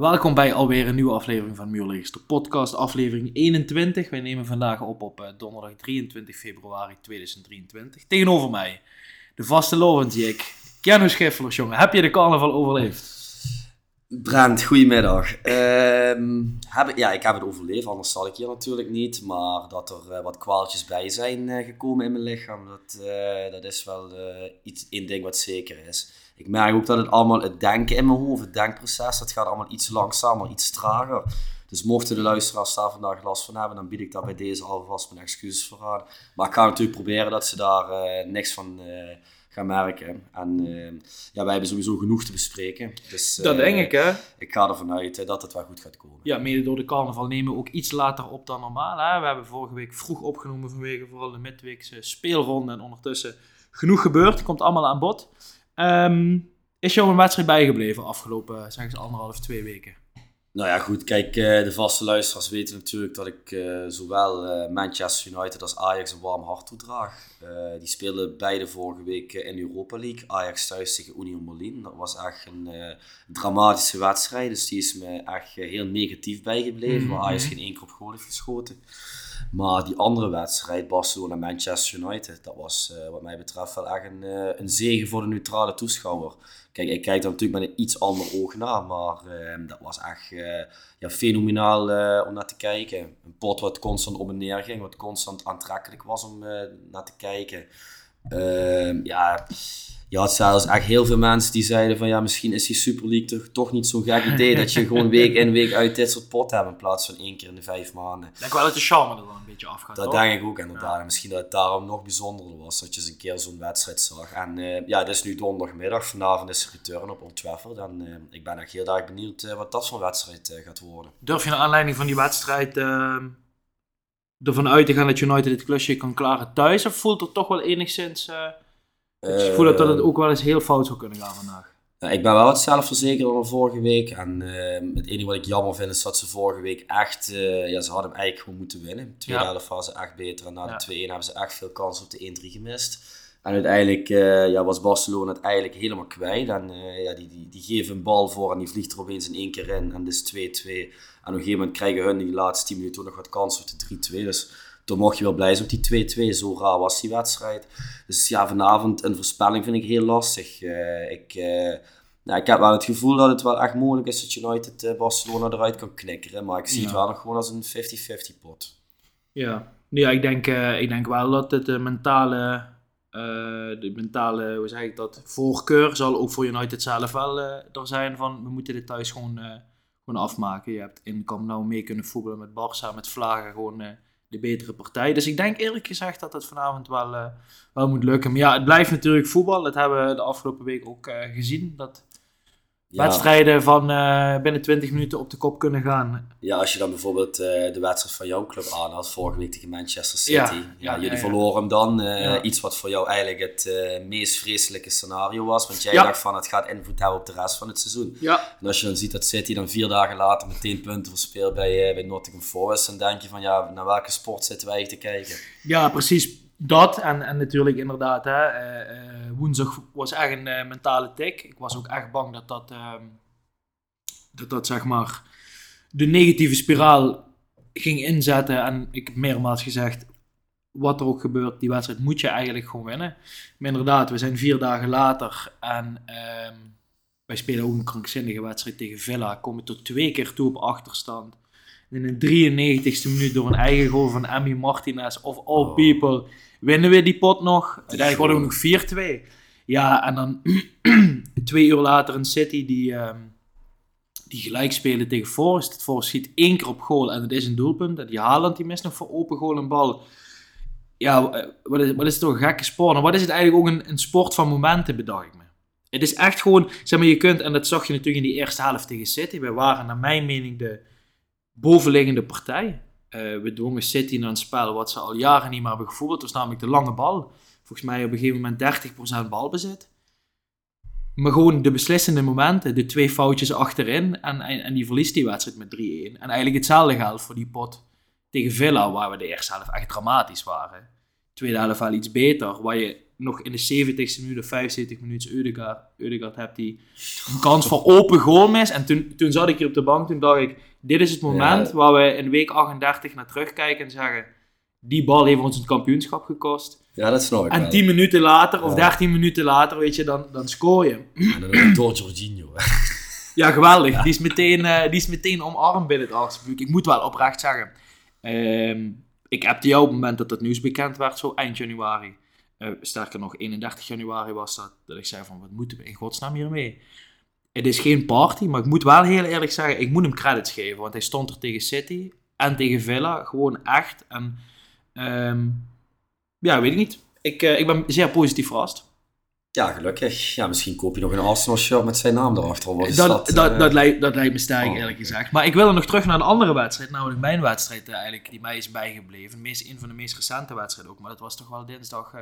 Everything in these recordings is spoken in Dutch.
Welkom bij alweer een nieuwe aflevering van Muurlegers, de podcast, aflevering 21. Wij nemen vandaag op op eh, donderdag 23 februari 2023. Tegenover mij, de vaste Lovendjik, Keanu Schiffelers, jongen. Heb je de carnaval overleefd? Brent, goedemiddag. Ehm heb, ja, ik heb het overleefd, anders zal ik hier natuurlijk niet. Maar dat er eh, wat kwaaltjes bij zijn eh, gekomen in mijn lichaam, dat, dat is wel iets, één ding wat zeker is. Ik merk ook dat het allemaal, het denken in mijn hoofd, het denkproces, dat gaat allemaal iets langzamer, iets trager. Dus mochten de luisteraars daar vandaag last van hebben, dan bied ik daar bij deze alvast mijn excuses voor aan. Maar ik ga natuurlijk proberen dat ze daar eh, niks van eh, gaan merken. En eh, ja, wij hebben sowieso genoeg te bespreken. Dus, Dat denk ik, hè? ik ga ervan uit dat het wel goed gaat komen. Ja, mede door de carnaval nemen we ook iets later op dan normaal. Hè? We hebben vorige week vroeg opgenomen vanwege vooral de midweekse speelronde. En ondertussen genoeg gebeurd. Komt allemaal aan bod. Ehm, is jou een wedstrijd bijgebleven afgelopen, zeg eens, anderhalf, twee weken? Nou ja, goed. Kijk, eh, de vaste luisteraars weten natuurlijk dat ik eh, zowel eh, Manchester United als Ajax een warm hart toedraag. Eh die speelden beide vorige week eh, in Europa League. Ajax thuis tegen Union Berlin. Dat was echt een eh, dramatische wedstrijd. Dus die is me echt eh, heel negatief bijgebleven. Waar Ajax geen één keer op goal heeft geschoten. Maar die andere wedstrijd, Barcelona-Manchester United, dat was eh, wat mij betreft wel echt een, eh, een zegen voor de neutrale toeschouwer. Kijk, ik kijk daar natuurlijk met een iets ander oog naar, maar eh, dat was echt eh, ja, fenomenaal om naar te kijken. Een pot wat constant op en neer ging, wat constant aantrekkelijk was om naar te kijken. Ehm, ja, je had zelfs echt heel veel mensen die zeiden van ja, misschien is die Super League toch, toch niet zo'n gek idee dat je gewoon week in week uit dit soort pot hebt in plaats van één keer in de vijf maanden. Ik denk wel dat de charme er dan een beetje afgaat, Dat toch? denk ik ook inderdaad. En misschien dat het daarom nog bijzonderder was dat je eens een keer zo'n wedstrijd zag. En eh, ja, het is nu donderdagmiddag. Vanavond is de return op Old Trafford. En eh, ik ben echt heel erg benieuwd eh, wat dat voor wedstrijd gaat worden. Durf je naar aanleiding van die wedstrijd ehm, ervan uit te gaan dat United dit klusje kan klaren thuis? Of voelt er toch wel enigszins... eh dat je voelt dat het ook wel eens heel fout zou kunnen gaan vandaag? Nou, ik ben wel wat zelfverzekerder dan vorige week. En eh, het enige wat ik jammer vind is dat ze vorige week echt... eh, ja, ze hadden hem eigenlijk gewoon moeten winnen. De tweede Ja. helft was ze echt beter. En na Ja. de 2-1 hebben ze echt veel kansen op de 1-3 gemist. En uiteindelijk eh, ja, was Barcelona het eigenlijk helemaal kwijt. En eh, ja, die, die, die geven een bal voor en die vliegt er opeens in één keer in. En dus 2-2. En op een gegeven moment krijgen hun in die laatste 10 minuten nog wat kansen op de 3-2. Dus toen mocht je wel blij zijn op die 2-2. Zo raar was die wedstrijd. Dus ja, vanavond een voorspelling vind ik heel lastig. Eh, ik, nou, ik heb wel het gevoel dat het wel echt mogelijk is dat United eh, Barcelona eruit kan knikkeren. Maar ik zie Ja. het wel nog gewoon als een 50-50 pot. Ja, ja ik, denk, ik denk wel dat het de mentale, de mentale, hoe zeg ik dat, voorkeur zal ook voor United zelf wel er zijn van, we moeten dit thuis gewoon, gewoon afmaken. Je hebt in Camp Nou mee kunnen voetballen met Barça, met Vlagen, gewoon de betere partij. Dus ik denk eerlijk gezegd dat het vanavond wel, eh, wel moet lukken. Maar ja, het blijft natuurlijk voetbal. Dat hebben we de afgelopen week ook eh, gezien. Dat Ja. wedstrijden van eh, binnen 20 minuten op de kop kunnen gaan. Ja, als je dan bijvoorbeeld eh, de wedstrijd van jouw club aanhaalt, vorige week tegen Manchester City. Ja, Ja, ja, jullie verloren hem dan. eh. Iets wat voor jou eigenlijk het meest vreselijke scenario was. Want jij dacht van het gaat invloed hebben op de rest van het seizoen. Ja, En als je dan ziet dat City dan vier dagen later meteen punten verspeelt bij, bij Nottingham Forest, dan denk je van ja, naar welke sport zitten wij te kijken? Ja, precies dat. En, en natuurlijk inderdaad, hè, eh, eh, woensdag was echt een eh, mentale tik. Ik was ook echt bang dat dat, ehm, dat dat zeg maar de negatieve spiraal ging inzetten. En ik heb meermaals gezegd, wat er ook gebeurt, die wedstrijd moet je eigenlijk gewoon winnen. Maar inderdaad, we zijn vier dagen later en ehm, wij spelen ook een krankzinnige wedstrijd tegen Villa. Komen tot twee keer toe op achterstand. In de 93ste minuut door een eigen goal van Emmy Martinez of all Oh. people winnen we die pot nog. Uiteindelijk worden we nog 4-2. Ja, en dan twee uur later een City die, ehm, die gelijk spelen tegen Forest. Het Forest schiet één keer op goal en het is een doelpunt. En die Haaland die mist nog voor open goal een bal. Ja, eh, wat is, wat is het toch een gekke sport. En wat is het eigenlijk ook een, een sport van momenten, bedacht ik me. Het is echt gewoon, zeg maar, je kunt, en dat zag je natuurlijk in die eerste helft tegen City. Wij waren, naar mijn mening, de bovenliggende partij. Eh, we dwongen City naar een spel wat ze al jaren niet meer hebben gevoeld. Dat was namelijk de lange bal. Volgens mij op een gegeven moment 30% balbezit. Maar gewoon de beslissende momenten, de twee foutjes achterin. En, en, en die verliest die wedstrijd met 3-1. En eigenlijk hetzelfde geldt voor die pot tegen Villa, waar we de eerste helft echt dramatisch waren. Tweede helft wel iets beter, waar je nog in de 70ste minuut of 75 minuten Eudegaard, Eudegaard hebt die een kans voor open goal mis. En toen, toen zat ik hier op de bank, toen dacht ik, dit is het moment Ja. waar we in week 38 naar terugkijken en zeggen, die bal heeft ons het kampioenschap gekost. Ja, dat snap ik En wel. 10 minuten later, of Ja. 13 minuten later, weet je, dan, dan scoor je. En dan door Jorginho. Ja, geweldig. Die, is meteen, eh, die is meteen omarmd binnen het Arsenal. Ik moet wel oprecht zeggen. ehm, ik heb jou op het moment dat het nieuws bekend werd, zo eind januari. Eh, sterker nog, 31 januari was dat. Dat ik zei van, wat moeten we in godsnaam hiermee? Het is geen party, maar ik moet wel heel eerlijk zeggen, ik moet hem credits geven. Want hij stond er tegen City en tegen Villa. Gewoon echt. En ehm, ja, weet ik niet. Ik, eh, ik ben zeer positief verrast. Ja, gelukkig. Ja, misschien koop je nog een Arsenal shirt met zijn naam erachter. Wat is Dat, dat? dat, eh? dat, lijkt, dat lijkt me sterk, Oh, eerlijk gezegd. Maar ik wil er nog terug naar een andere wedstrijd. Namelijk mijn wedstrijd eigenlijk, die mij is bijgebleven. Meest, een van de meest recente wedstrijden ook. Maar dat was toch wel dinsdag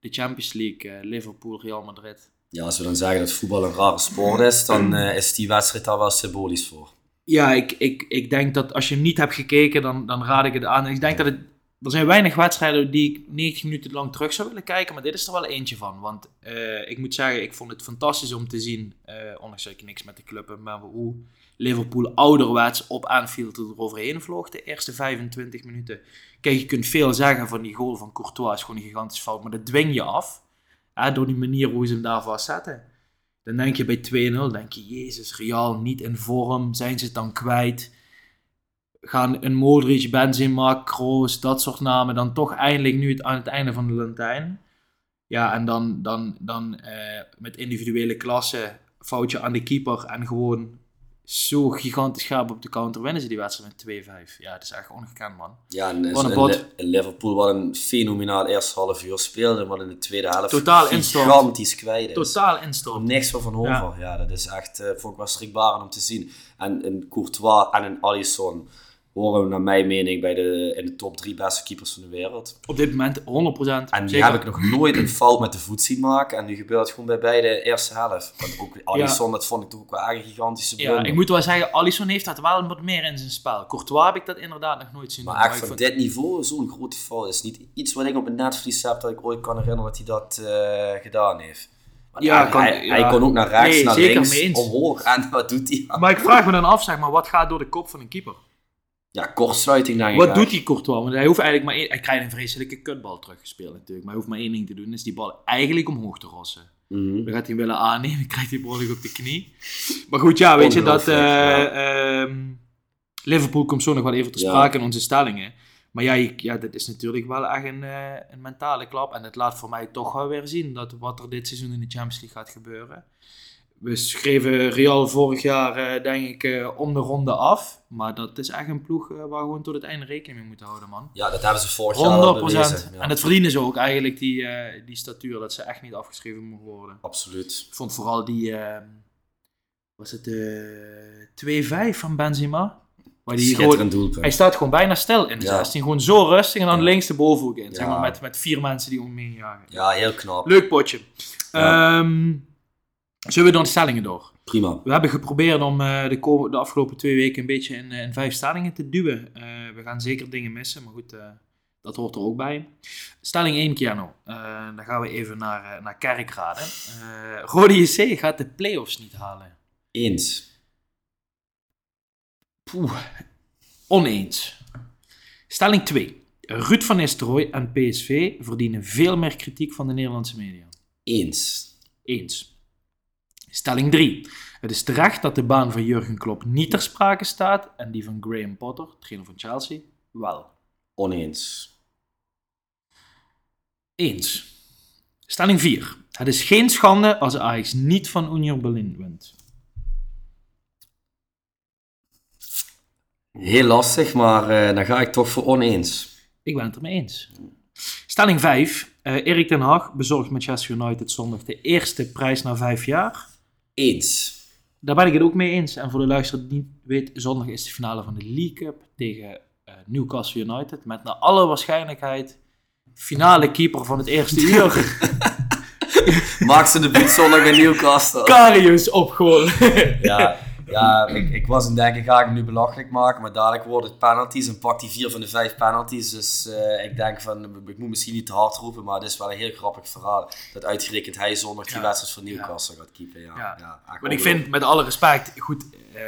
de Champions League. eh, Liverpool, Real Madrid. Ja, als we dan zeggen dat voetbal een rare sport is, dan eh, is die wedstrijd daar wel symbolisch voor. Ja, ik, ik, ik denk dat als je hem niet hebt gekeken, dan, dan raad ik het aan. Ik denk dat het... Er zijn weinig wedstrijden die ik 90 minuten lang terug zou willen kijken, maar dit is er wel eentje van. Want eh, ik moet zeggen, ik vond het fantastisch om te zien, ondanks dat ik niks met de club heb, maar hoe Liverpool ouderwets op Anfield eroverheen vloog de eerste 25 minuten. Kijk, je kunt veel zeggen van die goal van Courtois is gewoon een gigantisch fout, maar dat dwing je af. Hè, door die manier hoe ze hem daar vastzetten. Dan denk je bij 2-0, denk je, jezus, Real niet in vorm, zijn ze het dan kwijt? Gaan een Modric, Benzema, Kroos, dat soort namen dan toch eindelijk nu het, aan het einde van de lantijn? Ja, en dan, dan, dan eh, met individuele klasse, foutje aan de keeper en gewoon zo gigantisch scherp op de counter winnen ze die wedstrijd met 2-5. Ja, dat is echt ongekend, man. Ja, en Liverpool wat een fenomenaal eerste half uur speelde, maar in de tweede helft Totaal instort. gigantisch kwijt is. Totaal instorm. Niks van van over. Ja. dat is echt, eh vond ik wel schrikbarend om te zien. En een Courtois en een Alisson horen naar mijn mening bij de, in de top drie beste keepers van de wereld. Op dit moment 100%. En die zeker. heb ik nog nooit een fout met de voet zien maken. En nu gebeurt het gewoon bij beide eerste helft. Want ook Alisson, dat vond ik toch ook wel een gigantische Ja, blunder. ik moet wel zeggen, Alisson heeft dat wel wat meer in zijn spel. Courtois heb ik dat inderdaad nog nooit zien. Maar echt van dit niveau, zo'n grote fout is niet iets wat ik op het netvlies heb dat ik ooit kan herinneren dat hij dat eh, gedaan heeft. Ja, ja, kan- hij, ja. hij kon ook naar rechts, Nee, naar links, omhoog. En wat doet hij? Maar ik vraag me dan af, zeg maar, wat gaat door de kop van een keeper? Ja, kortsluiting denk ik. Wat doet die Courtois? Want hij hoeft eigenlijk maar één... Hij krijgt een vreselijke kutbal teruggespeeld natuurlijk. Maar hij hoeft maar één ding te doen, is die bal eigenlijk omhoog te rossen. Mhm. Dan gaat hij hem willen aannemen, krijgt hij behoorlijk op de knie. Maar goed, ja, weet je dat... Eh, ehm, Liverpool komt zo nog wel even te Ja. sprake in onze stellingen. Maar ja, je- ja, dat is natuurlijk wel echt een, eh, een mentale klap. En het laat voor mij toch wel weer zien dat wat er dit seizoen in de Champions League gaat gebeuren. We schreven Real vorig jaar, eh, denk ik, eh, om de ronde af. Maar dat is echt een ploeg eh, waar we gewoon tot het einde rekening mee moeten houden, man. Ja, dat hebben ze vorig jaar wel 100%. bewezen. Ja, En dat verdienen ze ook eigenlijk, die, die statuur, dat ze echt niet afgeschreven mogen worden. Absoluut. Ik vond vooral die, was het de 2-5 van Benzema? Waar die gewoon, Schitterend doelpunt. hij staat gewoon bijna stil in de Ja. 16, gewoon zo rustig en dan Ja. links de bovenhoek in. Zeg maar, met, met vier mensen die om hem heen jagen. Ja, heel knap. Leuk potje. Ja. Zullen we door de stellingen door? Prima. We hebben geprobeerd om eh, de, de afgelopen twee weken een beetje in, eh, in vijf stellingen te duwen. Eh, we gaan zeker dingen missen, maar goed, dat hoort er ook bij. Stelling 1, Keanu. Dan gaan we even naar, naar Kerkrade. Eh Rode JC gaat de play-offs niet halen. Eens. Poeh, oneens. Stelling 2. Ruud van Nistelrooy en PSV verdienen veel meer kritiek van de Nederlandse media. Eens. Eens. Stelling 3. Het is terecht dat de baan van Jurgen Klopp niet ter sprake staat en die van Graham Potter, trainer van Chelsea, wel. Oneens. Eens. Stelling 4. Het is geen schande als Ajax niet van Union Berlin wint. Heel lastig, maar eh, dan ga ik toch voor oneens. Ik ben het ermee eens. Stelling 5. Eh Erik ten Hag bezorgt Manchester United zondag de eerste prijs na vijf jaar. Eens. Daar ben ik het ook mee eens. En voor de luisteraar die niet weet, zondag is de finale van de League Cup tegen eh, Newcastle United. Met naar alle waarschijnlijkheid finale keeper van het eerste uur. Maak ze de zondag in Newcastle. Karius op goal. Ja, Ja, ik, ik was in denken, ga ik hem nu belachelijk maken, maar dadelijk wordt het penalties en pakt hij vier van de vijf penalties. Dus uh, ik denk van, ik moet misschien niet te hard roepen, maar het is wel een heel grappig verhaal. Dat uitgerekend hij zonder die ja. wedstrijd van Newcastle gaat keepen. Ja, ja. ja maar ik vind, met alle respect, goed, uh,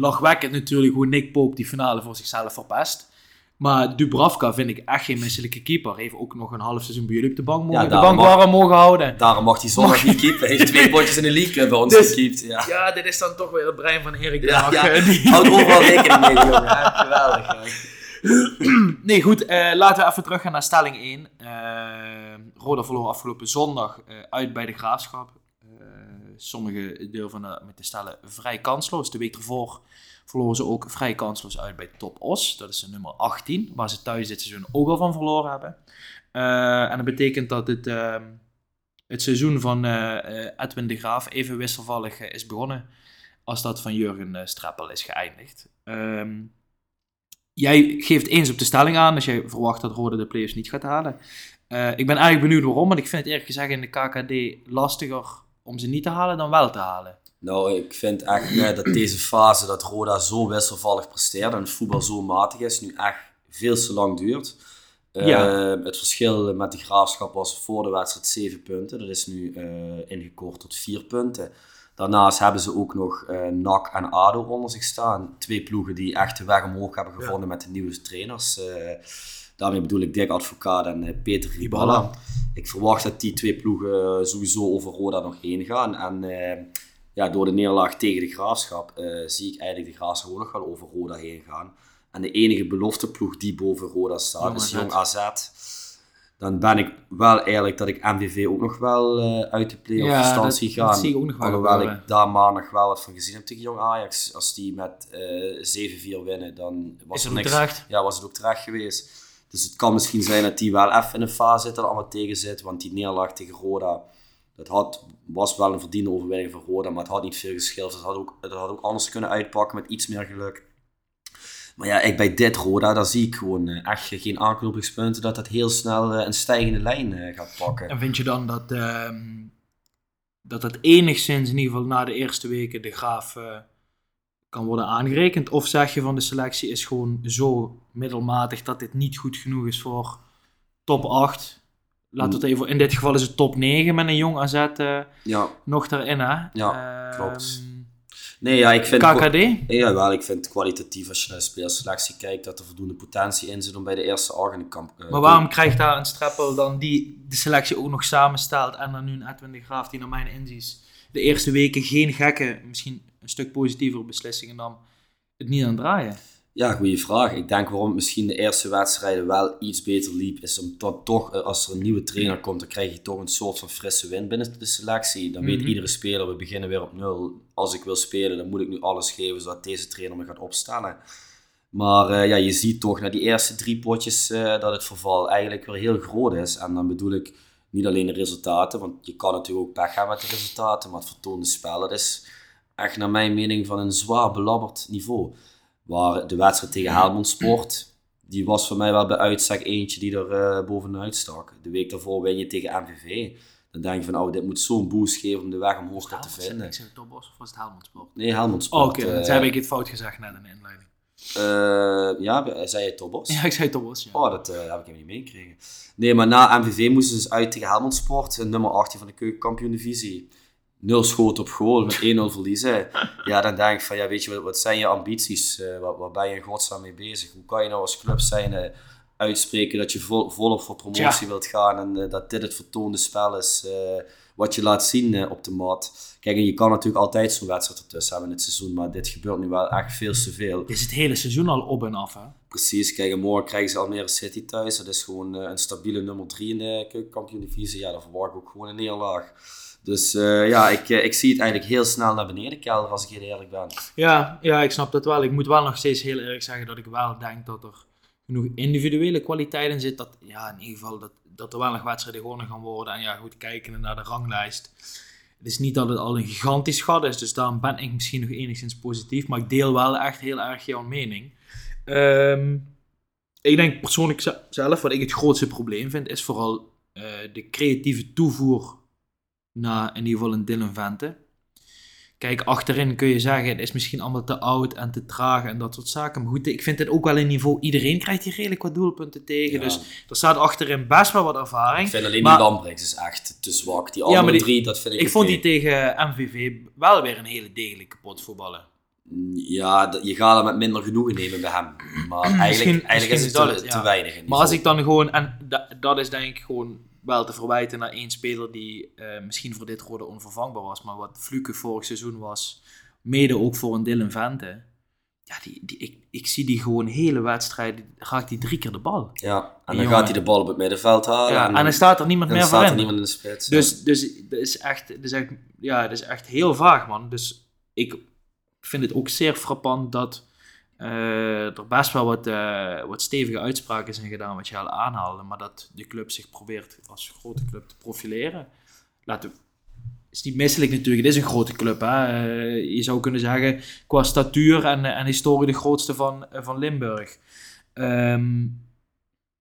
lachwekkend natuurlijk hoe Nick Pope die finale voor zichzelf verpest. Maar Dubravka vind ik echt geen misselijke keeper. Heeft ook nog een half seizoen bij jullie op de bank mogen, ja, de bank warm mogen houden. Daarom mag hij zondag niet keepen. Hij heeft twee potjes in de league bij ons dus, gekiept. Ja. ja, dit is dan toch weer het brein van Erik de ja, ja. Houd overal rekening mee, jongen. Geweldig. nee, goed. Uh, laten we even teruggaan naar stelling 1. Uh, eh, Roda verloor afgelopen zondag uh, uit bij de Graafschap. sommige durven met te stellen vrij kansloos. De week ervoor verloren ze ook vrij kansloos uit bij Top Os. Dat is de nummer 18, waar ze thuis dit seizoen ook al van verloren hebben. Uh, en dat betekent dat het, uh, het seizoen van uh, Edwin de Graaf even wisselvallig is begonnen als dat van Jurgen Streppel is geëindigd. Um, jij geeft eens op de stelling aan als jij verwacht dat Rode de players niet gaat halen. ik ben eigenlijk benieuwd waarom, want ik vind het eerlijk gezegd in de KKD lastiger om ze niet te halen dan wel te halen. Nou, ik vind echt dat deze fase dat Roda zo wisselvallig presteert en het voetbal zo matig is, nu echt veel te lang duurt. Ja. Uh, het verschil met de graafschap was voor de wedstrijd 7 punten. Dat is nu uh, ingekort tot 4 punten. Daarnaast hebben ze ook nog uh, NAC en ADO onder zich staan. Twee ploegen die echt de weg omhoog hebben gevonden met de nieuwe trainers. daarmee bedoel ik Dick Advocaat en Peter Riballa. Ik verwacht dat die twee ploegen sowieso over Roda nog heen gaan. En ja, door de neerlaag tegen de Graafschap uh, zie ik eigenlijk de Graafschap ook nog wel over Roda heen gaan. En de enige belofteploeg die boven Roda staat is Jong AZ. Dan ben ik wel eerlijk dat ik MVV ook nog wel uh, uit de play-off ja, stand zie gaan. Dat zie ik ook nog wel Alhoewel ik daar maandag wel wat van gezien heb tegen Jong Ajax. Als die met uh, 7-4 winnen, dan was is er niks. Terecht? Ja, was het ook terecht geweest. Dus het kan misschien zijn dat die wel even in een fase zit dat allemaal tegen zit. Want die neerlaag tegen Roda dat had, was wel een verdiende overwinning voor Roda, maar het had niet veel geschild. Het had ook, het had ook anders kunnen uitpakken met iets meer geluk. Maar ja, ik bij dit Roda, daar zie ik gewoon uh, echt geen aanknopingspunten dat dat heel snel uh, een stijgende lijn uh, gaat pakken. En vind je dan dat, ehm, dat het enigszins, in ieder geval na de eerste weken, de graaf kan worden aangerekend? Of zeg je van de selectie is gewoon zo middelmatig dat dit niet goed genoeg is voor top 8? We het even, in dit geval is het top 9 met een jong AZ uh, ja. nog daarin. Hè? Ja, uh, klopt. Nee, ja, ik vind... KKD? Ja, wel, ik vind kwalitatief als je naar de spelerselectie kijkt dat er voldoende potentie in zit om bij de eerste acht in de kamp... Uh, maar waarom krijgt daar een streppel dan die de selectie ook nog samenstelt en dan nu een Edwin de Graaf die naar mijn inziens de eerste weken geen gekke, misschien een stuk positievere beslissingen dan het niet aan draaien? Ja, goede vraag. Ik denk waarom misschien de eerste wedstrijden wel iets beter liep, is omdat toch, eh, als er een nieuwe trainer komt, dan krijg je toch een soort van frisse wind binnen de selectie. Dan weet mhm. iedere speler, we beginnen weer op nul. Als ik wil spelen, dan moet ik nu alles geven, zodat deze trainer me gaat opstellen. Maar uh, ja, je ziet toch na die eerste drie potjes uh, dat het verval eigenlijk weer heel groot is. En dan bedoel ik niet alleen de resultaten, want je kan natuurlijk ook pech hebben met de resultaten, maar het vertoonde spel, dat is echt naar mijn mening van een zwaar belabberd niveau. Waar de wedstrijd tegen Helmond Sport, die was voor mij wel bij uitstek eentje die er uh, bovenuit stak. De week daarvoor win je tegen MVV. Dan denk je van, oh, dit moet zo'n boost geven om de weg omhoog te vinden. Ik zei Topos of was het Helmond Sport? Nee, Helmond Sport. Oh, oké, okay. uh, heb ik het fout gezegd net in de inleiding. Uh, ja, zei je Tobos? Ja, ik zei Tobos, ja. Oh, dat uh, heb ik helemaal niet meegekregen. Nee, maar na MVV moesten ze dus uit tegen Helmond Sport, nummer 18 van de keukenkampioen divisie nul schoten op goal met 1-0 verliezen. Ja, dan denk ik van, ja, weet je, wat, wat zijn je ambities? Uh, waar, waar, ben je in godsnaam mee bezig? Hoe kan je nou als club zijn uh, uitspreken dat je vol, volop voor promotie wilt gaan en uh, dat dit het vertoonde spel is wat je laat zien op de mat? Kijk, en je kan natuurlijk altijd zo'n wedstrijd ertussen hebben in het seizoen, maar dit gebeurt nu wel echt veel te veel. Is het hele seizoen al op en af, hè? Precies, kijk, en morgen krijgen ze Almere City thuis. Dat is gewoon een stabiele nummer 3 in de kampioen divisie. Ja, dan verwacht ik ook gewoon een neerlaag. Dus uh, ja, ik, eh, ik zie het eigenlijk heel snel naar beneden kelder als ik heel eerlijk ben. Ja, ja, ik snap dat wel. Ik moet wel nog steeds heel eerlijk zeggen dat ik wel denk dat er genoeg individuele kwaliteit in zit. Dat, ja, in ieder geval dat, dat er wel nog wedstrijden gewonnen gaan worden. En ja, goed, kijken naar de ranglijst. Het is niet dat het al een gigantisch gat is, dus daarom ben ik misschien nog enigszins positief. Maar ik deel wel echt heel erg jouw mening. Um, ik denk persoonlijk zelf, wat ik het grootste probleem vind, is vooral uh, de creatieve toevoer naar in ieder geval een Dylan Vente. Kijk, achterin kun je zeggen, het is misschien allemaal te oud en te traag en dat soort zaken. Maar goed, ik vind het ook wel een niveau. Iedereen krijgt hier redelijk wat doelpunten tegen. Ja. Dus er staat achterin best wel wat Ik ervaring. vind alleen Maar- die Lambrechts is echt te zwak. Die andere die- drie, dat vind ik Ik vond die tegen MVV wel weer een hele degelijke pot voetballen. Ja, je gaat er met minder genoegen nemen bij hem. Maar eigenlijk, Misschien- eigenlijk misschien is het te, weinig. in Maar als ik dan gewoon, en da- dat is denk ik gewoon wel te verwijten naar één speler die eh, misschien voor dit rode onvervangbaar was, maar wat Fluke vorig seizoen was, mede ook voor een Dylan Vente. Ja, die, die, ik, ik zie die gewoon hele wedstrijd, raakt die drie keer de bal. Ja, en dan jongen- gaat hij de bal op het middenveld halen. Ja, en, en dan staat er niemand meer staat voor er in. niemand in de spits. Dus, dus dat is echt, dat is echt, ja, dat is echt heel vaag, man. Dus ik vind het ook zeer frappant dat er best wel wat, eh, wat stevige uitspraken zijn gedaan, wat je al aanhaalde, maar dat de club zich probeert als grote club te profileren. Laten we, is niet misselijk natuurlijk, het is een grote club. Hè? Eh, je zou kunnen zeggen, qua statuur en, en historie de grootste van, eh, van Limburg. Ehm,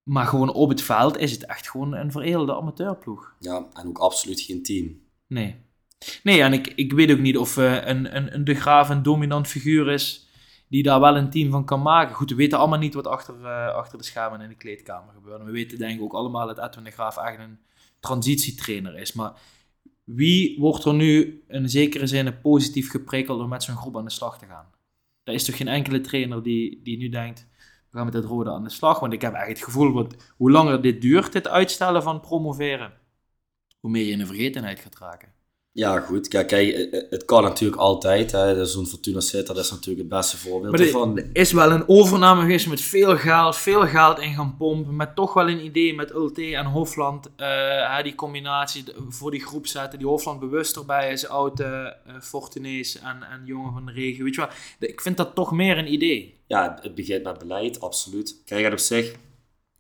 maar gewoon op het veld is het echt gewoon een veredelde amateurploeg. Ja, en ook absoluut geen team. Nee. Nee, en ik, ik weet ook niet of eh, een, een, een De Graaf een dominant figuur is die daar wel een team van kan maken. Goed, we weten allemaal niet wat achter, eh, achter de schermen in de kleedkamer gebeurt. We weten denk ik ook allemaal dat Edwin De Graaf echt een transitietrainer is. Maar wie wordt er nu in zekere zin positief geprikkeld om met zo'n groep aan de slag te gaan? Er is toch geen enkele trainer die, die nu denkt, we gaan met het rode aan de slag. Want ik heb echt het gevoel, wat, hoe langer dit duurt, dit uitstellen van promoveren, hoe meer je in de vergetenheid gaat raken. Ja, goed. Kijk, kijk, eh, eh, het kan natuurlijk altijd. hè. Zo'n Fortuna Sittard is natuurlijk het beste voorbeeld Maar er ervan. er is wel een overname geweest met veel geld, veel geld in gaan pompen. Met toch wel een idee met Ulte en Hofland. eh, hè, die combinatie voor die groep zetten. Die Hofland bewust erbij is. Oud eh eh, Fortunees en, en jongen van de regio. Weet je wel, ik vind dat toch meer een idee. Ja, het begint met beleid, absoluut. Kijk, en op zich,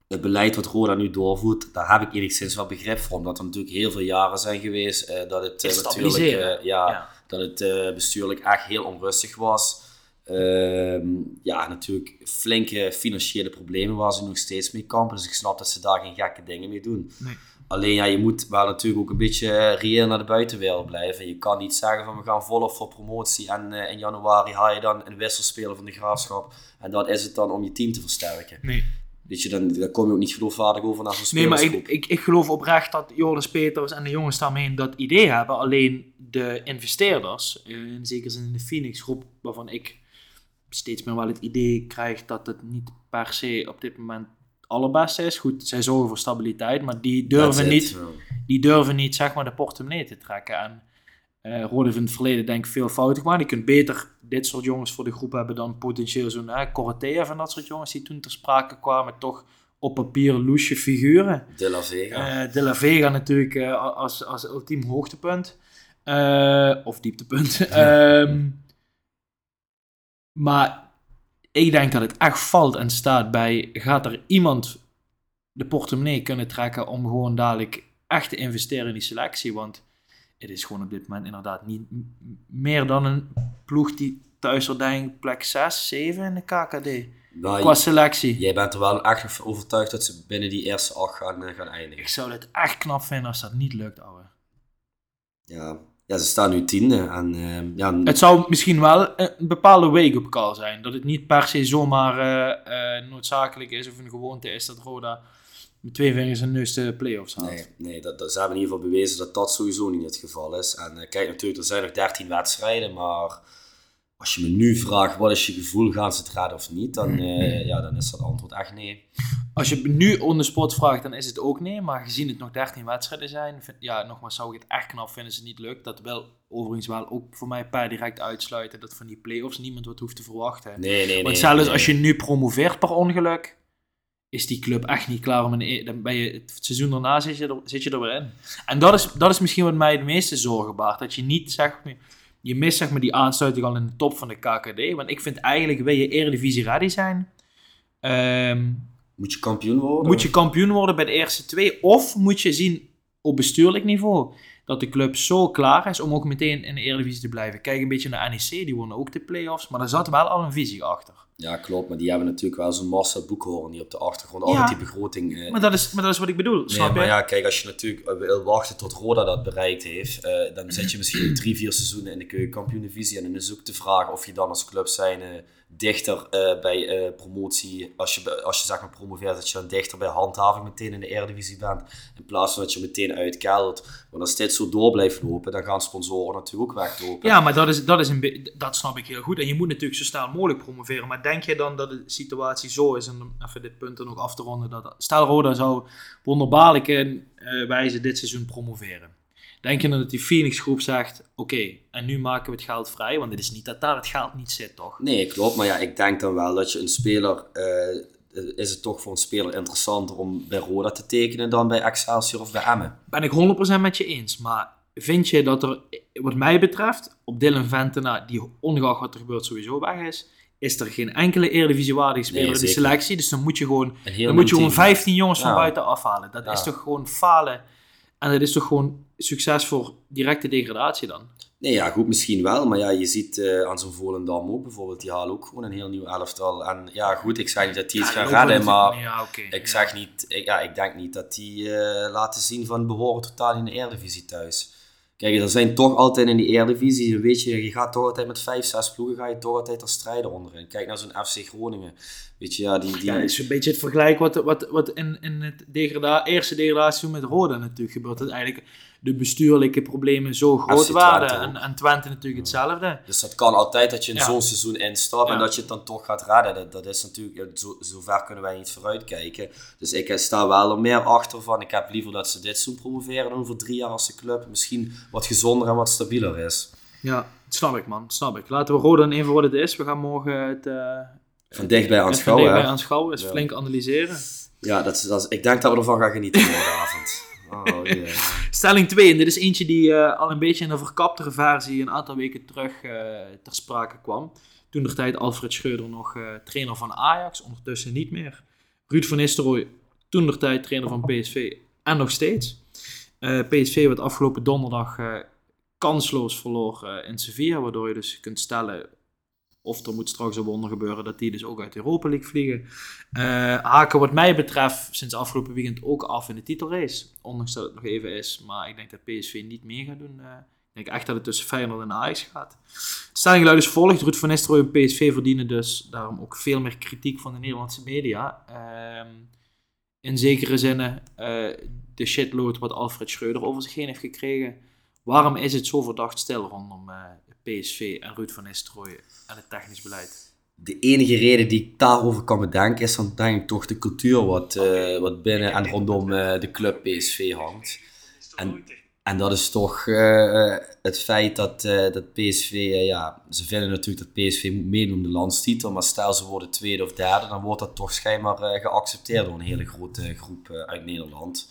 het beleid wat Roda nu doorvoert, daar heb ik enigszins wel begrip voor. Omdat er natuurlijk heel veel jaren zijn geweest eh, dat het eh, natuurlijk eh, ja, Ja. dat het bestuurlijk echt heel onrustig was. Ehm, ja, natuurlijk flinke financiële problemen waar ze nog steeds mee kampen. Dus ik snap dat ze daar geen gekke dingen mee doen. Nee. Alleen ja, je moet wel natuurlijk ook een beetje reëel naar de buitenwereld blijven. Je kan niet zeggen van we gaan volop voor promotie en in januari haal je dan een wisselspeler van de graafschap. En dat is het dan om je team te versterken. Nee. Weet je, dan, dan kom je ook niet geloofwaardig over naar zo'n Nee, maar ik, ik, ik geloof oprecht dat Joris Peters en de jongens daarmee dat idee hebben. Alleen de investeerders, eh, in zekere zin in de Phoenix groep, waarvan ik steeds meer wel het idee krijg dat het niet per se op dit moment het allerbeste is. Goed, zij zorgen voor stabiliteit, maar die durven it. niet, die durven niet zeg maar, de portemonnee te trekken. En eh Rode heeft in het verleden denk ik veel fouten gemaakt. Je kunt beter dit soort jongens voor de groep hebben dan potentieel zo'n eh, Koroteev en dat soort jongens die toen ter sprake kwamen. Toch op papier loesje figuren. De La Vega. Eh, de La Vega natuurlijk eh, als, als ultiem hoogtepunt. Of dieptepunt. Ehm, maar ik denk dat het echt valt en staat bij... Gaat er iemand de portemonnee kunnen trekken om gewoon dadelijk echt te investeren in die selectie? Want het is gewoon op dit moment inderdaad niet meer dan een ploeg die thuis denk plek 6, 7 in de KKD. Maar Qua selectie. jij bent er wel echt overtuigd dat ze binnen die eerste acht gaan, eh, gaan eindigen. Ik zou het echt knap vinden als dat niet lukt, ouwe. Ja. ja, ze staan nu tiende. En ehm, ja, Het zou misschien wel een bepaalde wake-up call zijn. Dat het niet per se zomaar eh, eh, noodzakelijk is of een gewoonte is dat Roda met twee vingers in de neus de play-offs haalt. Nee, nee dat, dat, ze hebben in ieder geval bewezen dat dat sowieso niet het geval is. En eh, kijk, natuurlijk, er zijn nog 13 wedstrijden, maar als je me nu vraagt wat is je gevoel, gaan ze het redden of niet, dan, eh, ja, dan is dat antwoord echt nee. Als je nu on the spot vraagt, dan is het ook nee. Maar gezien het nog 13 wedstrijden zijn, vind, ja, nogmaals zou ik het echt knap vinden als het niet lukt. Dat wil overigens wel ook voor mij per direct uitsluiten dat van die play-offs niemand wat hoeft te verwachten. Nee, nee, nee. Want zelfs nee. als je nu promoveert per ongeluk, is die club echt niet klaar om een. e- Dan ben je, het seizoen daarna zit je, er, zit je er weer in. En dat is, dat is misschien wat mij het meeste zorgen baart. Dat je niet zeg maar, je mist zeg maar die aansluiting al in de top van de KKD. Want ik vind eigenlijk, wil je Eredivisie ready zijn, ehm, Moet je kampioen worden? moet je kampioen worden bij de eerste twee. Of moet je zien op bestuurlijk niveau dat de club zo klaar is om ook meteen in de Eredivisie te blijven. Kijk een beetje naar NEC, die wonnen ook de play-offs, maar daar zat wel al een visie achter. Ja, klopt, maar die hebben natuurlijk wel zo'n massa boekhoorn die op de achtergrond altijd die begroting... Eh, maar, dat is, maar dat is wat ik bedoel, nee, snap maar ja, kijk, als je natuurlijk eh, wil wachten tot Roda dat bereikt heeft, uh, dan zit je misschien drie, vier seizoenen in de keukenkampioen-divisie en dan is ook de vraag of je dan als club zijn dichter uh, bij uh, promotie, als je, als je zeg maar promoveert, dat je dan dichter bij handhaving meteen in de Eredivisie bent, in plaats van dat je meteen uitkeldert. Want als dit zo door blijft lopen, dan gaan sponsoren natuurlijk ook weglopen. Ja, maar dat, is, dat, is een dat snap ik heel goed. En je moet natuurlijk zo snel mogelijk promoveren. Maar denk je dan dat de situatie zo is, en om even dit punt er nog af te ronden, dat stel Roda zou wonderbaarlijke uh, wijze dit seizoen promoveren. Denk je dan dat die Phoenix groep zegt, oké, en nu maken we het geld vrij? Want het is niet dat daar het geld niet zit, toch? Nee, klopt. Maar ja, ik denk dan wel dat je een speler... Uh, is het toch voor een speler interessanter om bij Roda te tekenen dan bij Excelsior of bij Emmen? Ben ik 100% met je eens. Maar vind je dat er, wat mij betreft, op Dylan Ventena, die ongeacht wat er gebeurt sowieso weg is, is er geen enkele Eredivisie-waardige speler in de selectie. Dus dan moet je gewoon, dan moet je gewoon 15 jongens van buiten afhalen. Dat is toch gewoon falen en dat is toch gewoon succes voor directe degradatie dan? Nee, ja, goed, misschien wel. Maar ja, je ziet uh, aan zo'n Volendam ook bijvoorbeeld, die halen ook gewoon een heel nieuw elftal. En ja, goed, ik zeg niet dat die het gaan redden, maar ja, ik, zeg niet, ik, ja, ik denk niet dat die uh, laten zien van behoren totaal in de Eredivisie thuis. Kijk, er zijn toch altijd in die Eredivisie, weet je, je gaat toch altijd met vijf, zes ploegen, ga je toch altijd als strijder onderin. Kijk naar zo'n FC Groningen. Weet je, ja, die, die... Is een beetje het vergelijk wat, wat, wat in, in het degrada eerste degradatie met Roda natuurlijk gebeurt. Dat eigenlijk de bestuurlijke problemen zo groot waren. En, en Twente natuurlijk hetzelfde. Dus dat kan altijd dat je in zo'n seizoen instapt en dat je het dan toch gaat redden. Dat, dat is natuurlijk, zo, zo ver kunnen wij niet vooruitkijken. Dus ik sta wel er meer achter van. Ik heb liever dat ze dit seizoen promoveren dan over drie jaar als de club misschien wat gezonder en wat stabieler is. Ja, dat snap ik man, snap ik. Laten we Roda even wat het is. We gaan morgen het... Uh, van dichtbij aanschouwen. Van dichtbij aanschouwen, is flink analyseren. Ja, dat is, dat is, ik denk dat we ervan gaan genieten morgenavond. Oh, Stelling 2, en dit is eentje die uh, al een beetje in een verkaptere versie een aantal weken terug uh, ter sprake kwam. Toen de tijd Alfred Schreuder nog uh, trainer van Ajax, ondertussen niet meer. Ruud van Nistelrooy, toen de tijd trainer van PSV en nog steeds. PSV werd afgelopen donderdag kansloos verloor in Sevilla, waardoor je dus kunt stellen of er moet straks een wonder gebeuren dat die dus ook uit Europa League vliegen. Uh, haken wat mij betreft sinds afgelopen weekend ook af in de titelrace. Ondanks dat het nog even is. Maar ik denk dat PSV niet mee gaat doen. Uh, ik denk echt dat het tussen Feyenoord en Ajax gaat. De stelling luidt volgt. Ruud van Nistelrooy en PSV verdienen dus daarom ook veel meer kritiek van de Nederlandse media. Uh, in zekere zin uh, de shitload wat Alfred Schreuder over zich heen heeft gekregen. Waarom is het zo verdacht stil rondom PSV en Ruud van Nistelrooy en het technisch beleid? De enige reden die ik daarover kan bedenken is dan denk ik toch de cultuur wat, uh, wat binnen en rondom uh, de club PSV hangt. En, en dat is toch uh, het feit dat, dat PSV, ja, ze vinden natuurlijk dat PSV moet meedoen om de landstitel, maar stel ze worden tweede of derde, dan wordt dat toch schijnbaar geaccepteerd door een hele grote groep uit Nederland.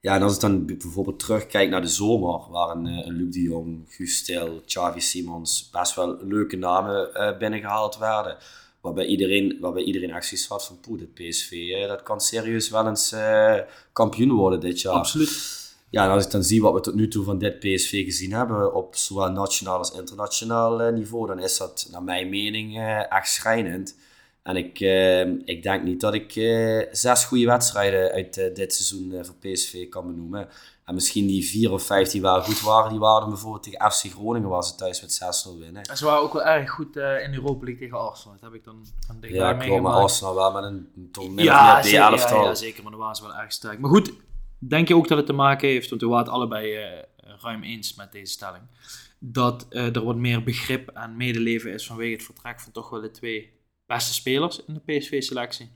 Ja, en als ik dan bijvoorbeeld terugkijk naar de zomer, waar een, eh, een Luc de Jong, Guus Til, Xavi Simons best wel leuke namen uh, binnengehaald werden. Waarbij iedereen, waarbij iedereen echt zoiets had van, poeh, dit PSV, uh, dat kan serieus wel eens uh, kampioen worden dit jaar. Absoluut. Ja, en als ik dan zie wat we tot nu toe van dit PSV gezien hebben, op zowel nationaal als internationaal niveau, dan is dat naar mijn mening echt schrijnend. En ik, uh, ik denk niet dat ik uh, zes goede wedstrijden uit uh, dit seizoen voor PSV kan benoemen. En misschien die vier of vijf die wel goed waren, die waren bijvoorbeeld tegen FC Groningen waar ze thuis met 6-0 winnen. En ze waren ook wel erg goed in Europa League tegen Arsenal. Dat heb ik dan aan denk Ja, klopt, maar Arsenal wel met een toch min ja, meer Ja, ja, zeker, maar dan waren ze wel erg sterk. Maar goed, denk je ook dat het te maken heeft, want we waren het allebei ruim eens met deze stelling, dat er wat meer begrip en medeleven is vanwege het vertrek van toch wel de twee beste spelers in de PSV-selectie.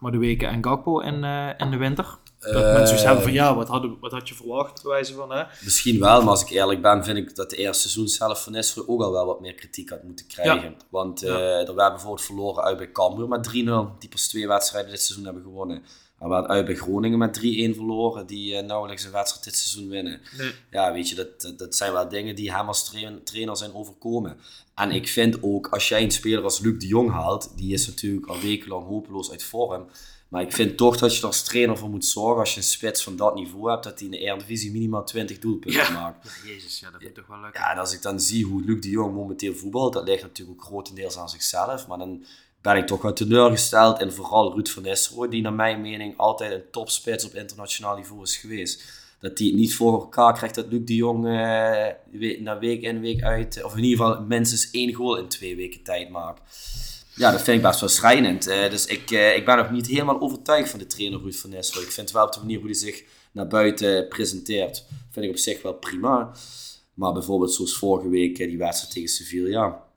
Maar de weken en Gakpo in, uh, in de winter. Dat uh, mensen zeggen van ja, wat, hadden, wat had je verwacht? Wijze van, hè? Misschien wel, maar als ik eerlijk ben, vind ik dat de eerste seizoen zelf van Nistelrooy ook al wel wat meer kritiek had moeten krijgen. Want uh, ja. er werd bijvoorbeeld verloren uit bij Cambuur met 3-0, die pas twee wedstrijden dit seizoen hebben gewonnen. Maar we uit bij Groningen met 3-1 verloren, die uh, nauwelijks een wedstrijd dit seizoen winnen. Nee. Ja, weet je, dat, dat zijn wel dingen die hem als trainer zijn overkomen. En ik vind ook, als jij een speler als Luc de Jong haalt, die is natuurlijk al wekenlang hopeloos uit vorm. Maar ik vind toch dat je er als trainer voor moet zorgen, als je een spits van dat niveau hebt, dat hij in de Eredivisie minimaal 20 doelpunten Ja. maakt. Ja, Jezus, ja, dat vind ik toch wel leuk. Ja, en als ik dan zie hoe Luc de Jong momenteel voetbalt, dat ligt natuurlijk ook grotendeels aan zichzelf. Maar dan ben ik toch wel teleurgesteld. En vooral Ruud van Nistelrooy, die naar mijn mening altijd een topspits op internationaal niveau is geweest. Dat hij het niet voor elkaar krijgt dat Luc de Jong eh, na week in week uit, of in ieder geval minstens één goal in twee weken tijd maakt. Ja, dat vind ik best wel schrijnend. Eh, dus ik, eh, ik ben nog niet helemaal overtuigd van de trainer Ruud van Nistelrooy. Ik vind wel op de manier hoe hij zich naar buiten presenteert, vind ik op zich wel prima. Maar bijvoorbeeld zoals vorige week die wedstrijd tegen Sevilla.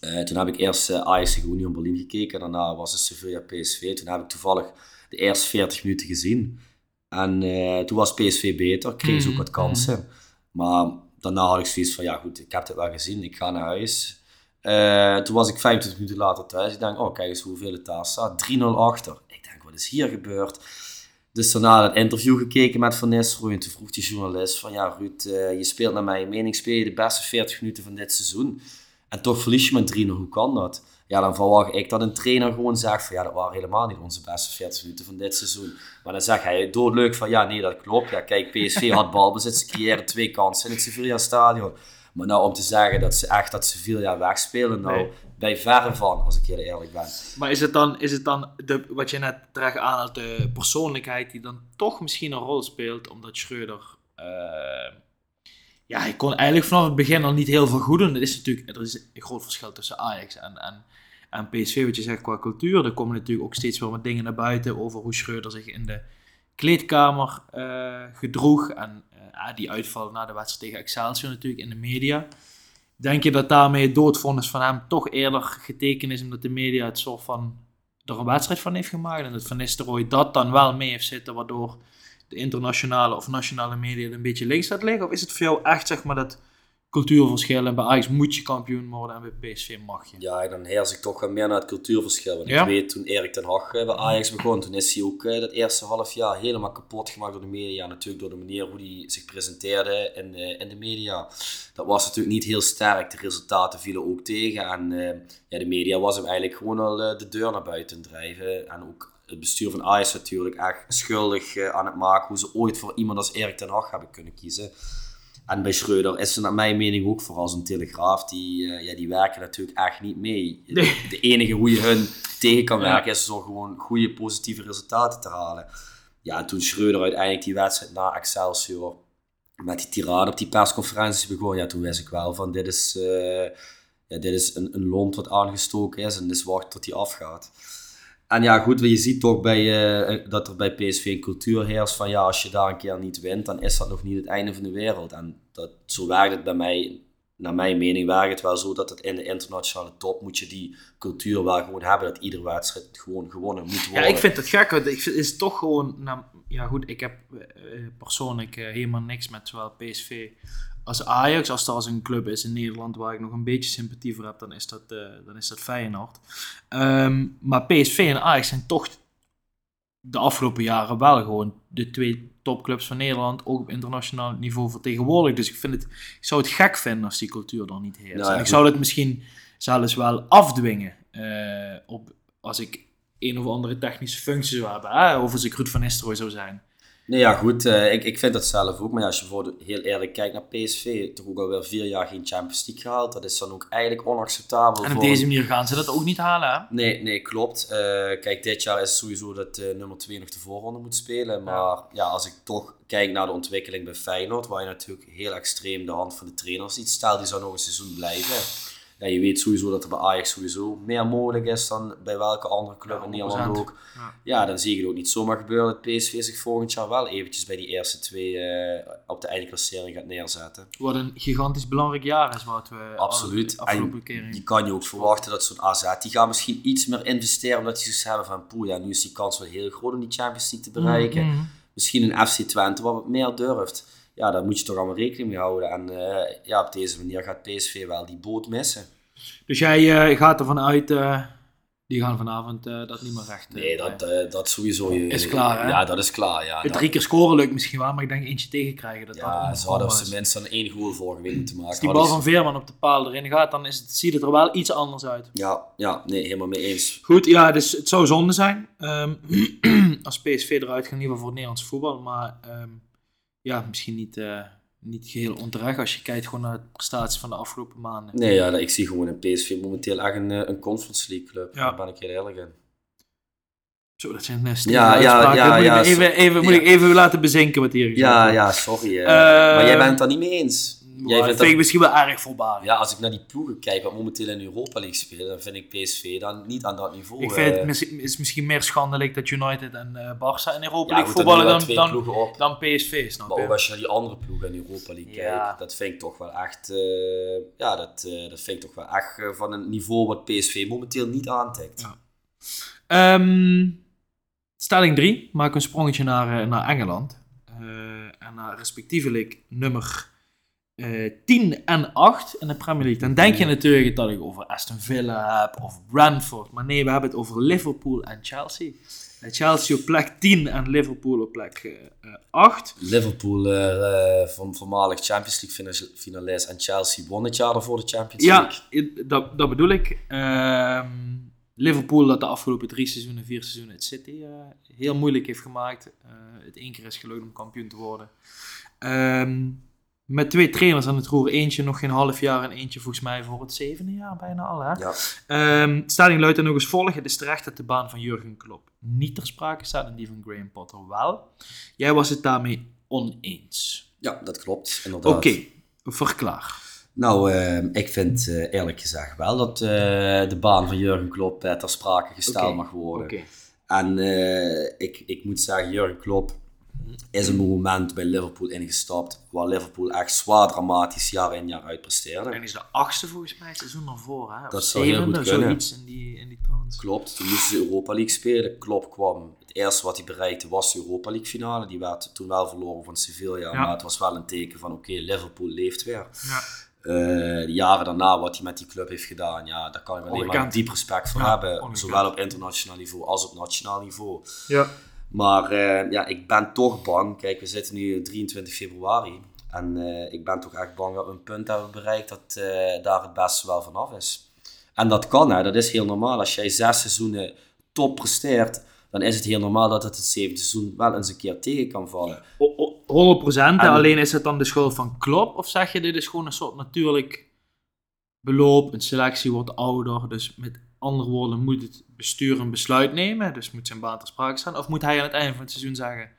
Eh, toen heb ik eerst uh, Ajax tegen Union Berlin gekeken. Daarna was het Sevilla PSV. Toen heb ik toevallig de eerste 40 minuten gezien. En eh, toen was PSV beter. Kreeg ze ook wat kansen. Maar daarna had ik zoiets van, ja goed, ik heb dit wel gezien. Ik ga naar huis. Eh, toen was ik 25 minuten later thuis. Ik denk, oh kijk eens hoeveel het daar staat. 3-0 achter. Ik denk, wat is hier gebeurd? Dus daarna het interview gekeken met Van Nistelrooy. En toen vroeg die journalist van, ja Ruud, eh, je speelt naar mijn mening, speel je de beste 40 minuten van dit seizoen. En toch verlies je met 3-0, hoe kan dat? Ja, dan verwacht ik dat een trainer gewoon zegt van, ja, dat waren helemaal niet onze beste 40 minuten van dit seizoen. Maar dan zegt hij doodleuk van, ja, nee, dat klopt. Ja, kijk, PSV had balbezit, ze creëerden twee kansen in het Sevilla-stadion. Maar nou, om te zeggen dat ze echt dat Sevilla wegspelen, nou, Nee. bij verre van, als ik heel eerlijk ben. Maar is het dan, is het dan de, wat je net terecht aanhaalt, de persoonlijkheid die dan toch misschien een rol speelt, omdat Schreuder... eh, ja, hij kon eigenlijk vanaf het begin al niet heel veel goed doen. Er is natuurlijk er is een groot verschil tussen Ajax en, en, en PSV, wat je zegt qua cultuur. Er komen natuurlijk ook steeds wel wat dingen naar buiten over hoe Schreuder zich in de kleedkamer eh, gedroeg. En eh, die uitval na de wedstrijd tegen Excelsior natuurlijk in de media. Denk je dat daarmee het doodvonnis van hem toch eerder getekend is, omdat de media het soort van er een wedstrijd van heeft gemaakt en dat Van Nistelrooy dat dan wel mee heeft zitten, waardoor de internationale of nationale media een beetje links laat liggen? Of is het voor jou echt zeg maar dat cultuurverschil en bij Ajax moet je kampioen worden en bij PSV mag je? Ja, dan heers ik toch wel meer naar het cultuurverschil. Want Ja. ik weet, toen Erik ten Hag eh, bij Ajax begon, toen is hij ook eh, dat eerste half jaar helemaal kapot gemaakt door de media. Natuurlijk door de manier hoe hij zich presenteerde in, de- in de media. Dat was natuurlijk niet heel sterk. De resultaten vielen ook tegen. En eh, ja, de media was hem eigenlijk gewoon al eh, de deur naar buiten drijven. En ook het bestuur van Ajax natuurlijk echt schuldig eh, aan het maken hoe ze ooit voor iemand als Erik ten Hag hebben kunnen kiezen. En bij Schreuder is er naar mijn mening ook vooral zo'n telegraaf, die, eh, ja, die werken natuurlijk echt niet mee. Nee. De enige hoe je hun tegen kan Ja. werken is door gewoon goede positieve resultaten te halen. Ja, en toen Schreuder uiteindelijk die wedstrijd na Excelsior met die tirade op die persconferentie begon, ja, toen wist ik wel van dit is, eh, ja, dit is een, een lont wat aangestoken is en dus wacht tot die afgaat. En ja, goed, je ziet toch bij, eh, dat er bij PSV een cultuur heerst van ja, als je daar een keer niet wint, dan is dat nog niet het einde van de wereld. En dat, zo werkt het bij mij, naar mijn mening, werkt het wel zo dat het in de internationale top moet je die cultuur wel gewoon hebben, dat iedere wedstrijd gewoon gewonnen moet worden. Ja, ik vind het gek, want het is toch gewoon, nou, ja goed, ik heb eh, persoonlijk eh, helemaal niks met zowel PSV als Ajax. Als er als een club is in Nederland waar ik nog een beetje sympathie voor heb, dan is dat, eh, dan is dat Feyenoord. Ehm, maar PSV en Ajax zijn toch de afgelopen jaren wel gewoon de twee topclubs van Nederland, ook op internationaal niveau vertegenwoordigd. Dus ik, vind het, ik zou het gek vinden als die cultuur er niet heerst. Nou ja, ik zou het misschien zelfs wel afdwingen eh, op, als ik een of andere technische functie zou hebben. Hè? Of als ik Ruud van Nistelrooy zou zijn. Nee, ja, goed. eh, ik, ik vind dat zelf ook. Maar ja, als je voor heel eerlijk kijkt naar PSV, toch ook alweer vier jaar geen Champions League gehaald. Dat is dan ook eigenlijk onacceptabel. En op voor deze manier gaan ze dat ook niet halen. Hè? Nee, nee, klopt. Eh, kijk, dit jaar is het sowieso dat eh, nummer 2 nog de voorronde moet spelen. Maar ja. als ik toch kijk naar de ontwikkeling bij Feyenoord, waar je natuurlijk heel extreem de hand van de trainer ziet. Stel, die zou nog een seizoen blijven. Ja, je weet sowieso dat er bij Ajax sowieso meer mogelijk is dan bij welke andere club Ja, in Nederland 100%. ook. Ja. Ja, dan zie je het ook niet zomaar gebeuren dat PSV zich volgend jaar wel eventjes bij die eerste twee eh, op de eindklassering gaat neerzetten. Wat een gigantisch belangrijk jaar is wat we Absoluut. de afgelopen En keer Je kan je ook verwachten dat zo'n AZ, die gaat misschien iets meer investeren omdat die zoiets hebben van, poeh, ja, nu is die kans wel heel groot om die Champions League te bereiken. Mhm. Misschien een FC Twente wat wat meer durft. Ja, daar moet je toch allemaal rekening mee houden. En eh, ja, op deze manier gaat PSV wel die boot missen. Dus jij eh, gaat ervan uit, eh, Die gaan vanavond uh, dat niet meer recht. nee, dat, uh, dat sowieso. Je, is klaar, hè? Ja, dat is klaar, ja. Het drie keer scoren lukt misschien wel, maar ik denk eentje tegenkrijgen. Dat ja, ze hadden ze mensen dan één goal vorige week moeten maken. Als die bal van Veerman op de paal erin gaat, dan is het, ziet het er wel iets anders uit. Ja, ja nee, helemaal mee eens. Goed, ja, dus het zou zonde zijn um, als PSV eruit gaat, in ieder geval voor het Nederlands voetbal. Maar um, ja, misschien niet... Uh, niet geheel onterecht als je kijkt gewoon naar de prestaties van de afgelopen maanden. Nee, ja, ik zie gewoon in PSV momenteel echt een, een Conference League club. Ja. Daar ben ik heel eerlijk in. Zo, dat zijn nest. ja, ja, ja, moet ja, ik even, even, moet ik even laten bezinken wat hier Ja, ja, sorry. Uh, maar jij bent het daar niet mee eens. Jij vindt vind ik misschien wel erg voorbarig. Ja, als ik naar die ploegen kijk wat momenteel in Europa League spelen, dan vind ik PSV dan niet aan dat niveau. Ik vind het uh, is misschien meer schandelijk dat United en uh, Barça in Europa League voetballen dan, dan, dan, PSV, snap maar als je naar die andere ploegen in Europa League kijkt, dat vind ik toch wel echt, uh, ja, dat, dat vind ik toch wel echt van een niveau wat PSV momenteel niet aantikt. Ja. Um, stelling 3, maak een sprongetje naar, naar Engeland. en naar respectievelijk nummer uh, eh, 10 en 8 in de Premier League, dan denk je natuurlijk dat ik over Aston Villa heb of Brentford. Maar nee, we hebben het over Liverpool en Chelsea. Uh, Chelsea op plek 10 en Liverpool op plek uh, 8. Liverpool van voormalig Champions League finalist en Chelsea won het jaar voor de Champions League. Ja, dat, dat bedoel ik. Ehm, Liverpool dat de afgelopen drie seizoenen, vier seizoenen het City heel moeilijk heeft gemaakt. het één keer is gelukt om kampioen te worden. Um, met twee trainers aan het roer. Eentje nog geen half jaar en eentje volgens mij voor het zevende jaar bijna al. Hè? Ja. Um, stelling luidt dan nog eens volgen. Het is terecht dat de baan van Jurgen Klopp niet ter sprake staat en die van Graham Potter wel. Jij was het daarmee oneens. Ja, dat klopt. Inderdaad. Oké, verklaar. Nou, uh, ik vind uh, eerlijk gezegd wel dat uh, de baan van Jurgen Klopp ter sprake gesteld okay. mag worden. Okay. En ik, ik moet zeggen, Jurgen Klopp is een moment bij Liverpool ingestapt waar Liverpool echt zwaar dramatisch jaar in jaar uit presteerde. En is de achtste volgens mij seizoen ervoor, hè? Of dat zou heel goed kunnen. Zoiets in die, in die trans. Klopt, toen moesten ze Europa League spelen. Klopt kwam, het eerste wat hij bereikte was de Europa League finale. Die werd toen wel verloren van Sevilla, maar het was wel een teken van oké, Liverpool leeft weer. Ja. Uh, de jaren daarna, wat hij met die club heeft gedaan, ja, daar kan ik alleen maar diep respect voor hebben. Zowel op internationaal niveau als op nationaal niveau. Ja. Maar uh, ja, ik ben toch bang. Kijk, we zitten nu 23 februari. En uh, ik ben toch echt bang dat we een punt hebben bereikt dat uh, daar het beste wel vanaf is. En dat kan, hè. dat is heel normaal. Als jij zes seizoenen top presteert, dan is het heel normaal dat het het zevende seizoen wel eens een keer tegen kan vallen. 100%. En, alleen is het dan de schuld van Klopp? Of zeg je dit is gewoon een soort natuurlijk beloop, een selectie wordt ouder, dus met andere woorden, moet het bestuur een besluit nemen, dus moet zijn baan ter sprake staan, of moet hij aan het einde van het seizoen zeggen,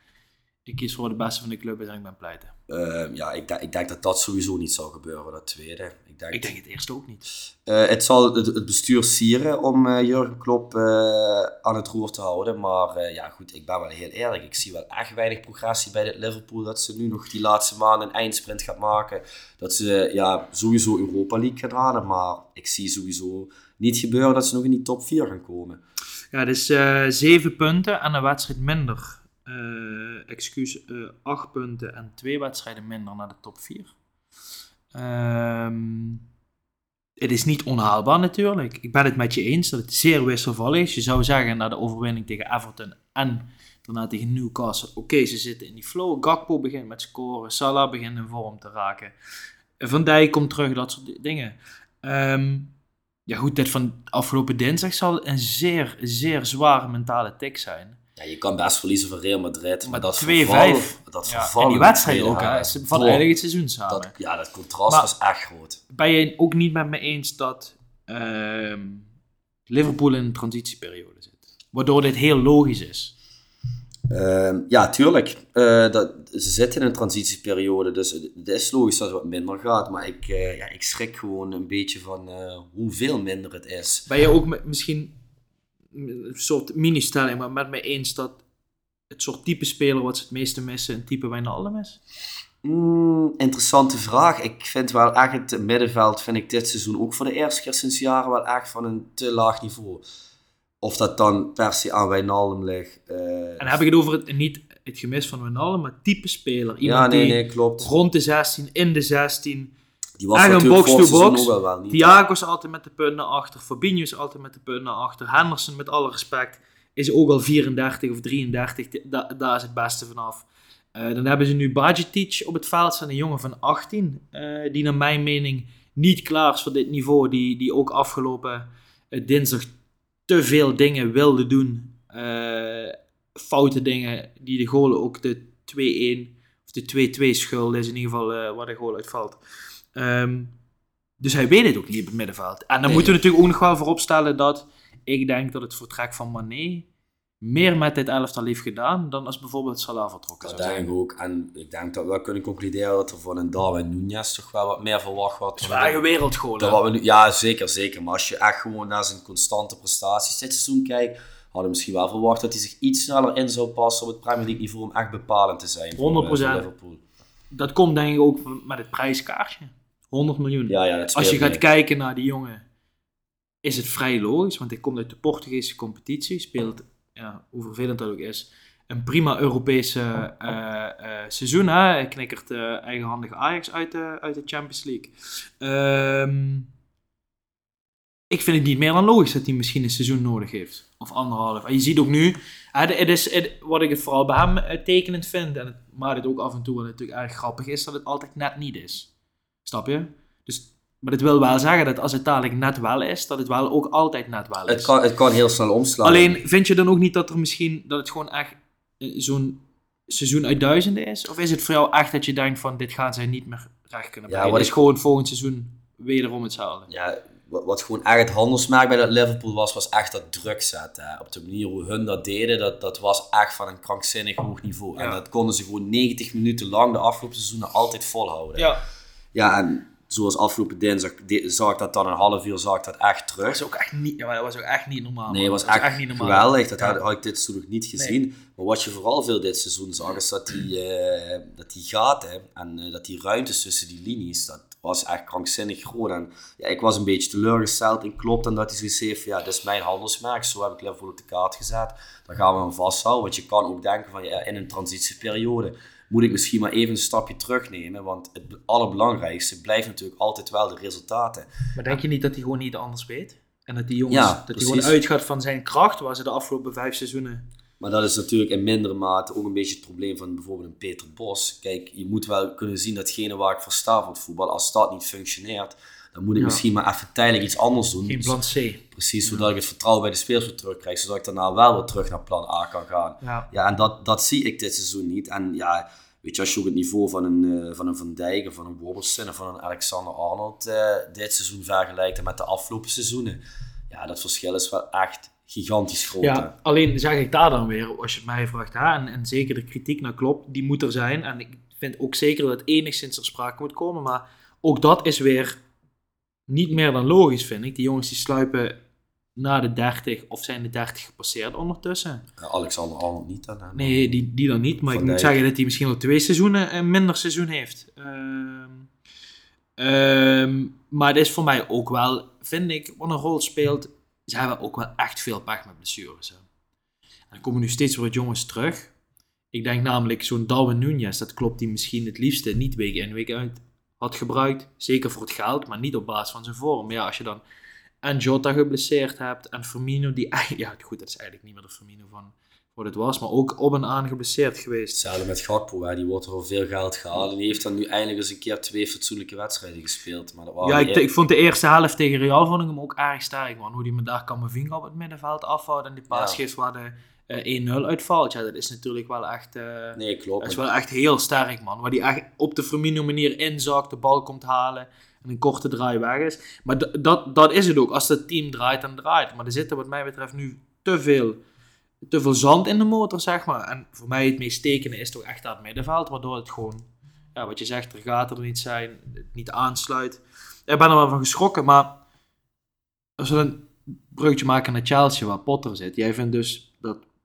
ik kies voor de beste van de club en ik ben pleiten? Uh, ja, ik, ik, denk dat dat sowieso niet zal gebeuren, dat tweede. Ik denk, ik denk het eerste ook niet. Uh, het zal het, het, bestuur sieren om uh, Jurgen Klopp eh, aan het roer te houden, maar ja goed, ik ben wel heel eerlijk. Ik zie wel echt weinig progressie bij dit Liverpool, dat ze nu nog die laatste maanden een eindsprint gaat maken. Dat ze ja, sowieso Europa League gaan halen, maar ik zie sowieso niet gebeuren dat ze nog in die top 4 gaan komen. Ja, dus uh, zeven punten en een wedstrijd minder. Uh, excuus, uh, acht punten en twee wedstrijden minder naar de top 4. Ehm, het is niet onhaalbaar natuurlijk. Ik ben het met je eens dat het zeer wisselvallig is. Je zou zeggen na de overwinning tegen Everton en daarna tegen Newcastle. Oké, ze zitten in die flow. Gakpo begint met scoren. Salah begint in vorm te raken. Van Dijk komt terug, dat soort dingen. Um, ja, goed, dit van afgelopen dinsdag zal een zeer, zeer zware mentale tik zijn. Ja, je kan best verliezen van Real Madrid, maar, maar dat 2 5 Dat ja, En die wedstrijd ook, hè. Ze vallen eigenlijk het seizoen samen. Dat, ja, dat contrast was echt groot. Ben je ook niet met me eens dat uh, Liverpool in een transitieperiode zit? Waardoor dit heel logisch is. Uh, ja, tuurlijk. Uh, dat, ze zitten in een transitieperiode, dus het is logisch dat het wat minder gaat. Maar ik, uh, ja, ik schrik gewoon een beetje van uh, hoeveel minder het is. Ben je ook met, misschien een soort mini-stelling, maar met mij eens dat het soort type speler wat ze het meeste missen een type Wijnaldum is? Mm, interessante vraag. Ik vind wel echt het middenveld, vind ik dit seizoen ook voor de eerste keer sinds jaren wel echt van een te laag niveau. Of dat dan per se aan Wijnaldum ligt. Uh, en heb ik het over het, niet het gemis van Wijnaldum, maar type speler. Iemand ja, nee, nee, klopt. rond de 16, in de 16, Die was Echt een natuurlijk box. Thiago is altijd met de punten achter. Fabinho is altijd met de punten achter. Henderson, met alle respect, is ook al 34 of 33. Da- daar is het beste vanaf. Eh dan hebben ze nu Bajitic op het veld staan. Een jongen van 18. eh, die naar mijn mening niet klaar is voor dit niveau. Die, die ook afgelopen eh, dinsdag te veel dingen wilde doen. Eh, foute dingen. Die de goal ook de 2-1 of de 2-2 schuld is in ieder geval eh, waar de goal uitvalt. Ehm, dus hij weet het ook niet op het middenveld. En dan Nee. moeten we natuurlijk ook nog wel vooropstellen dat ik denk dat het vertrek van Mané meer met dit elftal heeft gedaan dan als bijvoorbeeld Salah vertrokken Dat zou denk zijn. ik ook. En ik denk dat we wel kunnen concluderen dat er van een Darwin Nunez toch wel wat meer verwacht wordt. Dat echt een wereldgoal. We ja, zeker, zeker. Maar als je echt gewoon naar zijn constante prestaties dit seizoen kijkt, hadden we misschien wel verwacht dat hij zich iets sneller in zou passen op het Premier League niveau om echt bepalend te zijn. voor, 100%. eh, voor Liverpool. Dat komt denk ik ook met het prijskaartje. 100 miljoen. Ja, ja, dat Als je gaat mee. kijken naar die jongen, is het vrij logisch, want hij komt uit de Portugese competitie, speelt, ja, hoe vervelend dat ook is, een prima Europese eh, eh, seizoen. Hè? Hij knikkert eigenhandig Ajax uit de, uit de Champions League. Ehm, ik vind het niet meer dan logisch dat hij misschien een seizoen nodig heeft. Of anderhalf. En je ziet ook nu, het is, het- wat ik het vooral bij hem eh, tekenend vind, en het maakt het ook af en toe wel natuurlijk erg grappig is, dat het altijd net niet is. Snap je? Maar dat wil wel zeggen dat als het dadelijk net wel is, dat het wel ook altijd net wel is. Het kan, het kan heel snel omslaan. Alleen, vind je dan ook niet dat er misschien, dat het gewoon echt eh, zo'n seizoen uit duizenden is? Of is het voor jou echt dat je denkt van, dit gaan zij niet meer recht kunnen Ja, brengen? wat Het is ik- gewoon volgend seizoen wederom hetzelfde. ja, wat, wat gewoon echt het handelsmerk bij dat Liverpool was, was echt dat druk zetten. hè. Op de manier hoe hun dat deden, dat, dat was echt van een krankzinnig hoog niveau. En Ja. dat konden ze gewoon 90 minuten lang de afgelopen seizoenen altijd volhouden. Ja, Ja, en zoals afgelopen dinsdag zag ik dat dan een half uur zag ik dat echt dat terug. was ook echt niet, ja, dat was ook echt niet normaal. Nee, man. was Dat echt, niet normaal. geweldig. Dat Ja. had, had ik dit seizoen nog niet gezien. Maar wat je vooral veel dit seizoen zag, is dat die, eh, dat die gaten en eh, dat die ruimtes tussen die linies, dat was echt krankzinnig groot. En ja, ik was een beetje teleurgesteld in Klopt en dat hij zoiets heeft van, ja, dit is mijn handelsmerk, zo heb ik Liverpool op de kaart gezet. Daar gaan we aan vasthouden, want je kan ook denken van, ja, in een transitieperiode moet ik misschien maar even een stapje terugnemen, want het allerbelangrijkste blijft natuurlijk altijd wel de resultaten. Maar denk je niet dat hij gewoon niet anders weet? En dat die jongens, Ja, dat hij gewoon uitgaat van zijn kracht, waar ze de afgelopen vijf seizoenen... Maar dat is natuurlijk in mindere mate ook een beetje het probleem van bijvoorbeeld een Peter Bos. Kijk, je moet wel kunnen zien datgene waar ik voor sta voor het voetbal, als dat niet functioneert, dan moet ik Ja. misschien maar even tijdelijk iets anders doen. Geen plan C. Precies, zodat ik het vertrouwen bij de spelers weer terugkrijg, zodat ik daarna wel weer terug naar plan A kan gaan. Ja. Ja, en dat, dat zie ik dit seizoen niet. En ja, weet je, als je ook het niveau van een, eh, van een Van Dijk of van een Robertson of van een Alexander Arnold eh, dit seizoen vergelijkt met de afgelopen seizoenen, ja, dat verschil is wel echt gigantisch groot. Ja, alleen zeg ik daar dan weer, als je het mij vraagt, hè, en, en zeker de kritiek naar Klopp, die moet er zijn. En ik vind ook zeker dat enigszins ter sprake moet komen, maar ook dat is weer niet meer dan logisch, vind ik. Die jongens die sluipen na de 30 of zijn de 30 gepasseerd ondertussen. Alexander Arnold niet dan. hè. Nee, die, die dan niet, maar Van ik moet zeggen dat hij misschien al twee seizoenen een minder seizoen heeft. Ehm, ehm, maar het is voor mij ook wel, vind ik, wat een rol speelt, ze hebben ook wel echt veel pech met blessures. Hè. En dan komen nu steeds weer wat jongens terug. Ik denk namelijk zo'n Darwin Nunez, dat klopt, die misschien het liefste niet week in week uit had gebruikt. Zeker voor het geld, maar niet op basis van zijn vorm. Ja, als je dan en Jota geblesseerd hebt en Firmino, die eigenlijk, ja goed, dat is eigenlijk niet meer de Firmino van wat het was, maar ook op en aan geblesseerd geweest. Hetzelfde met Gakpo, hè. die wordt er voor veel geld gehaald. En die heeft dan nu eindelijk eens een keer twee fatsoenlijke wedstrijden gespeeld. Maar dat waren Ja, ik, ik vond de eerste helft tegen Real vond ik hem ook erg sterk, man. Hoe die me daar Camavinga op het middenveld afhoudt en die paas Ja. geeft waar de 1-0 uitvalt. Ja, dat is natuurlijk wel echt... eh, Nee, klopt. Dat is wel echt heel sterk, man. Waar die echt op de Firmino manier inzakt, de bal komt halen en een korte draai weg is. Maar dat, dat is het ook. Als het team draait, dan draait. Maar er zit er wat mij betreft nu te veel, te veel zand in de motor, zeg maar. En voor mij het meest tekenen is toch echt dat middenveld, waardoor het gewoon, ja, wat je zegt, er gaat er niet zijn, het niet aansluit. Ik ben er wel van geschrokken, maar als we een bruggetje maken naar Chelsea, waar Potter zit. Jij vindt dus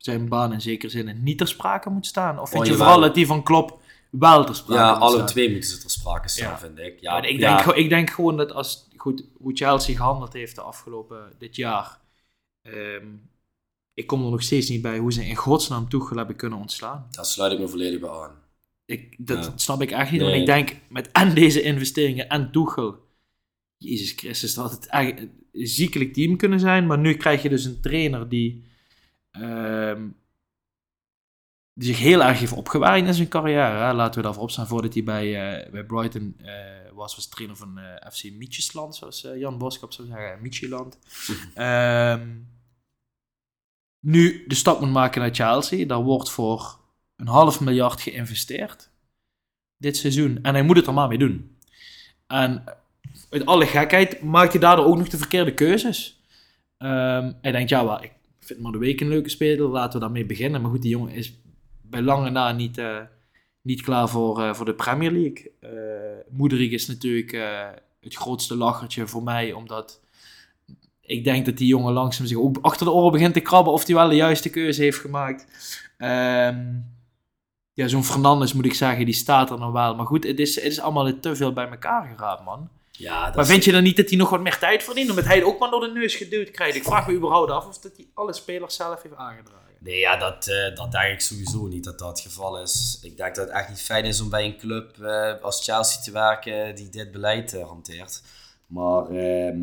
zijn baan in zekere zin niet ter sprake moet staan? Of vind Oh, je vooral dat die van Klopp wel ter sprake ja, moet alle staan? twee moeten ze ter sprake staan, Ja. vind ik. Ja, Maar ik, ja, denk, gewoon- ik denk gewoon dat als goed, hoe Chelsea gehandeld heeft de afgelopen dit jaar. ehm, ik kom er nog steeds niet bij hoe ze in godsnaam Tuchel hebben kunnen ontslaan. daar sluit ik me volledig bij aan. ik, dat Ja. snap ik echt niet. Nee. Want ik denk, met en deze investeringen en Tuchel, Jezus Christus, dat had het echt een ziekelijk team kunnen zijn. Maar nu krijg je dus een trainer die, die zich heel erg heeft opgewaard in zijn carrière. Hè. Laten we daarvoor opstaan voordat hij bij, eh, bij Brighton eh, was, was trainer van eh, FC Mietjesland, zoals Jan Boskap zou zeggen, Mietjeland. Ehm, nu de stap moet maken naar Chelsea. Daar wordt voor een half miljard geïnvesteerd dit seizoen. En hij moet het er maar mee doen. En uit alle gekheid maakt hij daardoor ook nog de verkeerde keuzes. Ehm, hij denkt, ja, wel, ik vind maar de week een leuke speler, laten we daarmee beginnen. Maar goed, die jongen is bij lange na niet, eh, niet klaar voor, eh, voor de Premier League. Eh Moederik is natuurlijk het grootste lachertje voor mij, omdat ik denk dat die jongen langzaam zich achter de oren begint te krabben of hij wel de juiste keuze heeft gemaakt. Ehm, ja, zo'n Fernandes moet ik zeggen, die staat er nog wel. Maar goed, het is, het is allemaal te veel bij elkaar geraapt, man. Ja, Maar vind je dan niet dat hij nog wat meer tijd verdient? Omdat hij het ook maar door de neus geduwd krijgt. Ik vraag me überhaupt af of dat hij alle spelers zelf heeft aangedragen. Nee, ja, dat, eh, dat denk ik sowieso niet dat dat het geval is. Ik denk dat het echt niet fijn is om bij een club eh, als Chelsea te werken die dit beleid eh, hanteert. Maar ehm,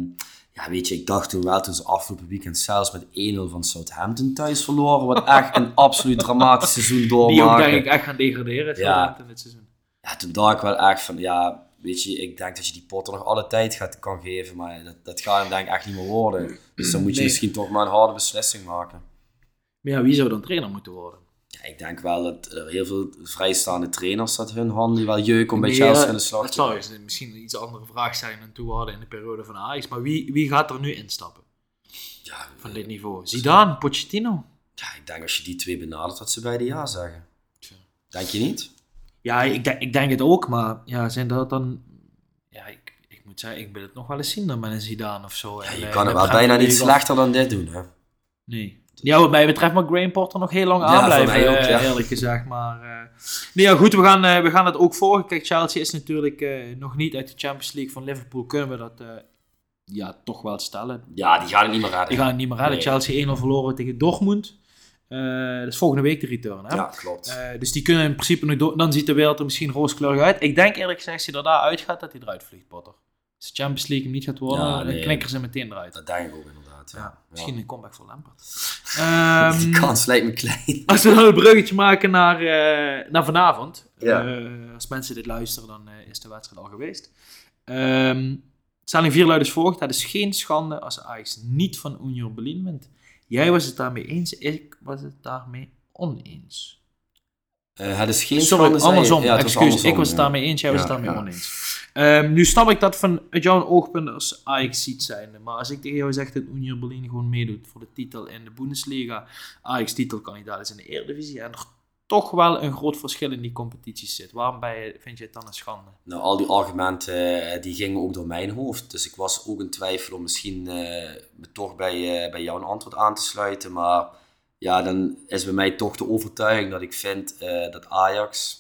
ja, weet je, ik dacht toen wel toen ze afgelopen weekend zelfs met 1-0 van Southampton thuis verloren. Wat echt een absoluut dramatisch seizoen Die ook doormaken. denk ik echt gaan degraderen Ja. dit seizoen. Ja, toen dacht ik wel echt van, ja, weet je, ik denk dat je die Potter nog alle tijd gaat, kan geven. Maar dat, dat gaat hem denk ik echt niet meer worden. Dus dan moet je Nee. misschien toch maar een harde beslissing maken. Maar ja, wie zou dan trainer moeten worden? Ja, ik denk wel dat er heel veel vrijstaande trainers dat hun handen wel jeuken om bij Nee, Chelsea ja, aan de slag Dat zou eens misschien een iets andere vraag zijn dan toen we hadden in de periode van Ajax. Maar wie, wie gaat er nu instappen Ja, van eh, dit niveau? Zidane, Pochettino? ja, ik denk als je die twee benadert dat ze beide ja zeggen. Denk je niet? Ja, ik, denk- ik denk het ook, maar ja, zijn dat dan... Ja, ik, ik moet zeggen, ik wil het nog wel eens zien dan met een Zidane of zo. Ja, je eh, kan de wel bijna niet slechter dan dit doen. Hè? Nee. Ja, wat mij betreft mag Graham Potter nog heel lang Ja, aanblijven, voor mij ook, eh, ja. eerlijk gezegd. Maar eh, nee, ja, goed, we gaan, we gaan het ook volgen. Kijk, Chelsea is natuurlijk nog niet uit de Champions League van Liverpool. Kunnen we dat ja, toch wel stellen. Ja, die gaan het niet meer redden. Die gaan het niet meer redden. Nee. Chelsea 1-0 verloren tegen Dortmund. Eh, dat is volgende week de return. Hè? Ja, klopt. Eh, dus die kunnen in principe nog door. Dan ziet de wereld er misschien rooskleurig uit. Ik denk eerlijk gezegd, als hij er daar uitgaat, dat hij eruit vliegt, Potter. Als de Champions League hem niet gaat worden, Ja, dan nee. knikkeren ze meteen eruit. dat denk ik ook inderdaad. Ja. Ja, misschien een comeback voor Lampard. Ehm, Die kans lijkt me klein. als we dan een bruggetje maken naar, eh, naar vanavond. Ja. Eh, als mensen dit luisteren, dan eh, is de wedstrijd al geweest. Ehm stelling 4 luidt als volgt. Het is geen schande als Ajax niet van Union Berlin wint. Jij was het daarmee eens, ik was het daarmee oneens. Eh, het is geen Sorry, andersom. Ja, Excuus, andersom, ik was het ja. daarmee eens, jij was het daarmee oneens. Ehm, nu snap ik dat van uit jouw oogpunt als Ajax ziet zijnde. Maar als ik tegen jou zeg dat Union Berlin gewoon meedoet voor de titel in de Bundesliga, Ajax titelkandidaat is in de Eredivisie en er toch wel een groot verschil in die competities zit. Waarom ben je, vind je het dan een schande? Nou, al die argumenten eh, die gingen ook door mijn hoofd. Dus ik was ook in twijfel om misschien eh, me toch bij, eh, bij jou een antwoord aan te sluiten. Maar ja, dan is bij mij toch de overtuiging dat ik vind eh, dat Ajax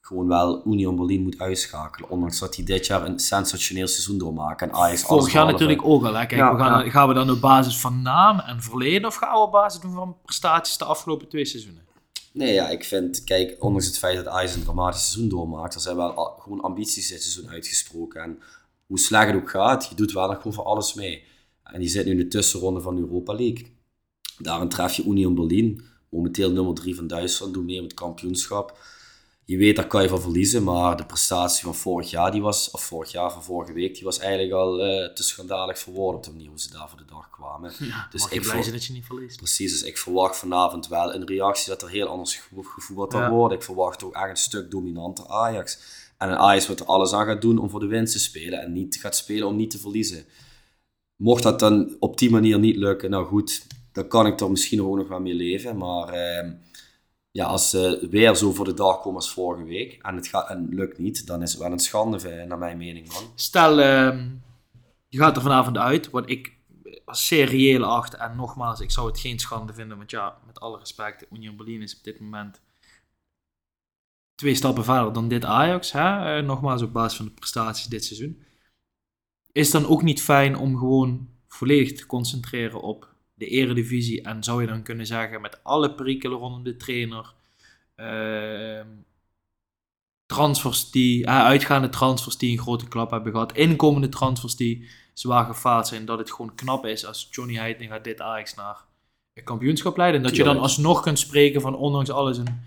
gewoon wel Union Berlin moet uitschakelen. Ondanks dat die dit jaar een sensationeel seizoen doormaken. En Ajax Vorig jaar natuurlijk ook al. Hè? Kijk, Ja, we gaan, ja. gaan we dan op basis van naam en verleden of gaan we op basis doen van prestaties de afgelopen twee seizoenen? Nee, ja, ik vind, kijk, ondanks het feit dat Ajax een dramatisch seizoen doormaakt, er zijn wel gewoon ambities dit seizoen uitgesproken. En hoe slecht het ook gaat, je doet wel nog gewoon voor alles mee. En die zit nu in de tussenronde van de Europa League. Daarin tref je Union Berlin, momenteel nummer 3 van Duitsland, doet mee met het kampioenschap. Je weet, daar kan je van verliezen, maar de prestatie van vorig jaar, die was, of vorig jaar van vorige week, die was eigenlijk al eh, te schandalig voor woorden op de manier hoe ze daar voor de dag kwamen. Ja, Dus ik blij zijn dat je niet verliest. Precies, dus ik verwacht vanavond wel een reactie dat er heel anders gevo- gevoetbald Ja. wordt. Ik verwacht ook echt een stuk dominanter Ajax. En een Ajax wat er alles aan gaat doen om voor de winst te spelen en niet gaat spelen om niet te verliezen. Mocht dat dan op die manier niet lukken, nou goed, dan kan ik er misschien ook nog wel mee leven. Maar ehm, ja, als ze weer zo voor de dag komen als vorige week en het gaat, en lukt niet, dan is het wel een schande, naar mijn mening, man. Stel, ehm, je gaat er vanavond uit, wat ik als reëel acht. En nogmaals, ik zou het geen schande vinden, want ja, met alle respect, Union Berlin is op dit moment twee stappen verder dan dit Ajax. Hè? Eh, nogmaals, op basis van de prestaties dit seizoen. Is dan ook niet fijn om gewoon volledig te concentreren op de eredivisie? En zou je dan kunnen zeggen, met alle perikelen rondom de trainer... ehm, transfers die, uitgaande transfers die een grote klap hebben gehad, inkomende transfers die zwaar gefaald zijn, dat het gewoon knap is als Johnny Heitinga dit Ajax naar een kampioenschap leidt. En dat je dan alsnog kunt spreken van ondanks alles een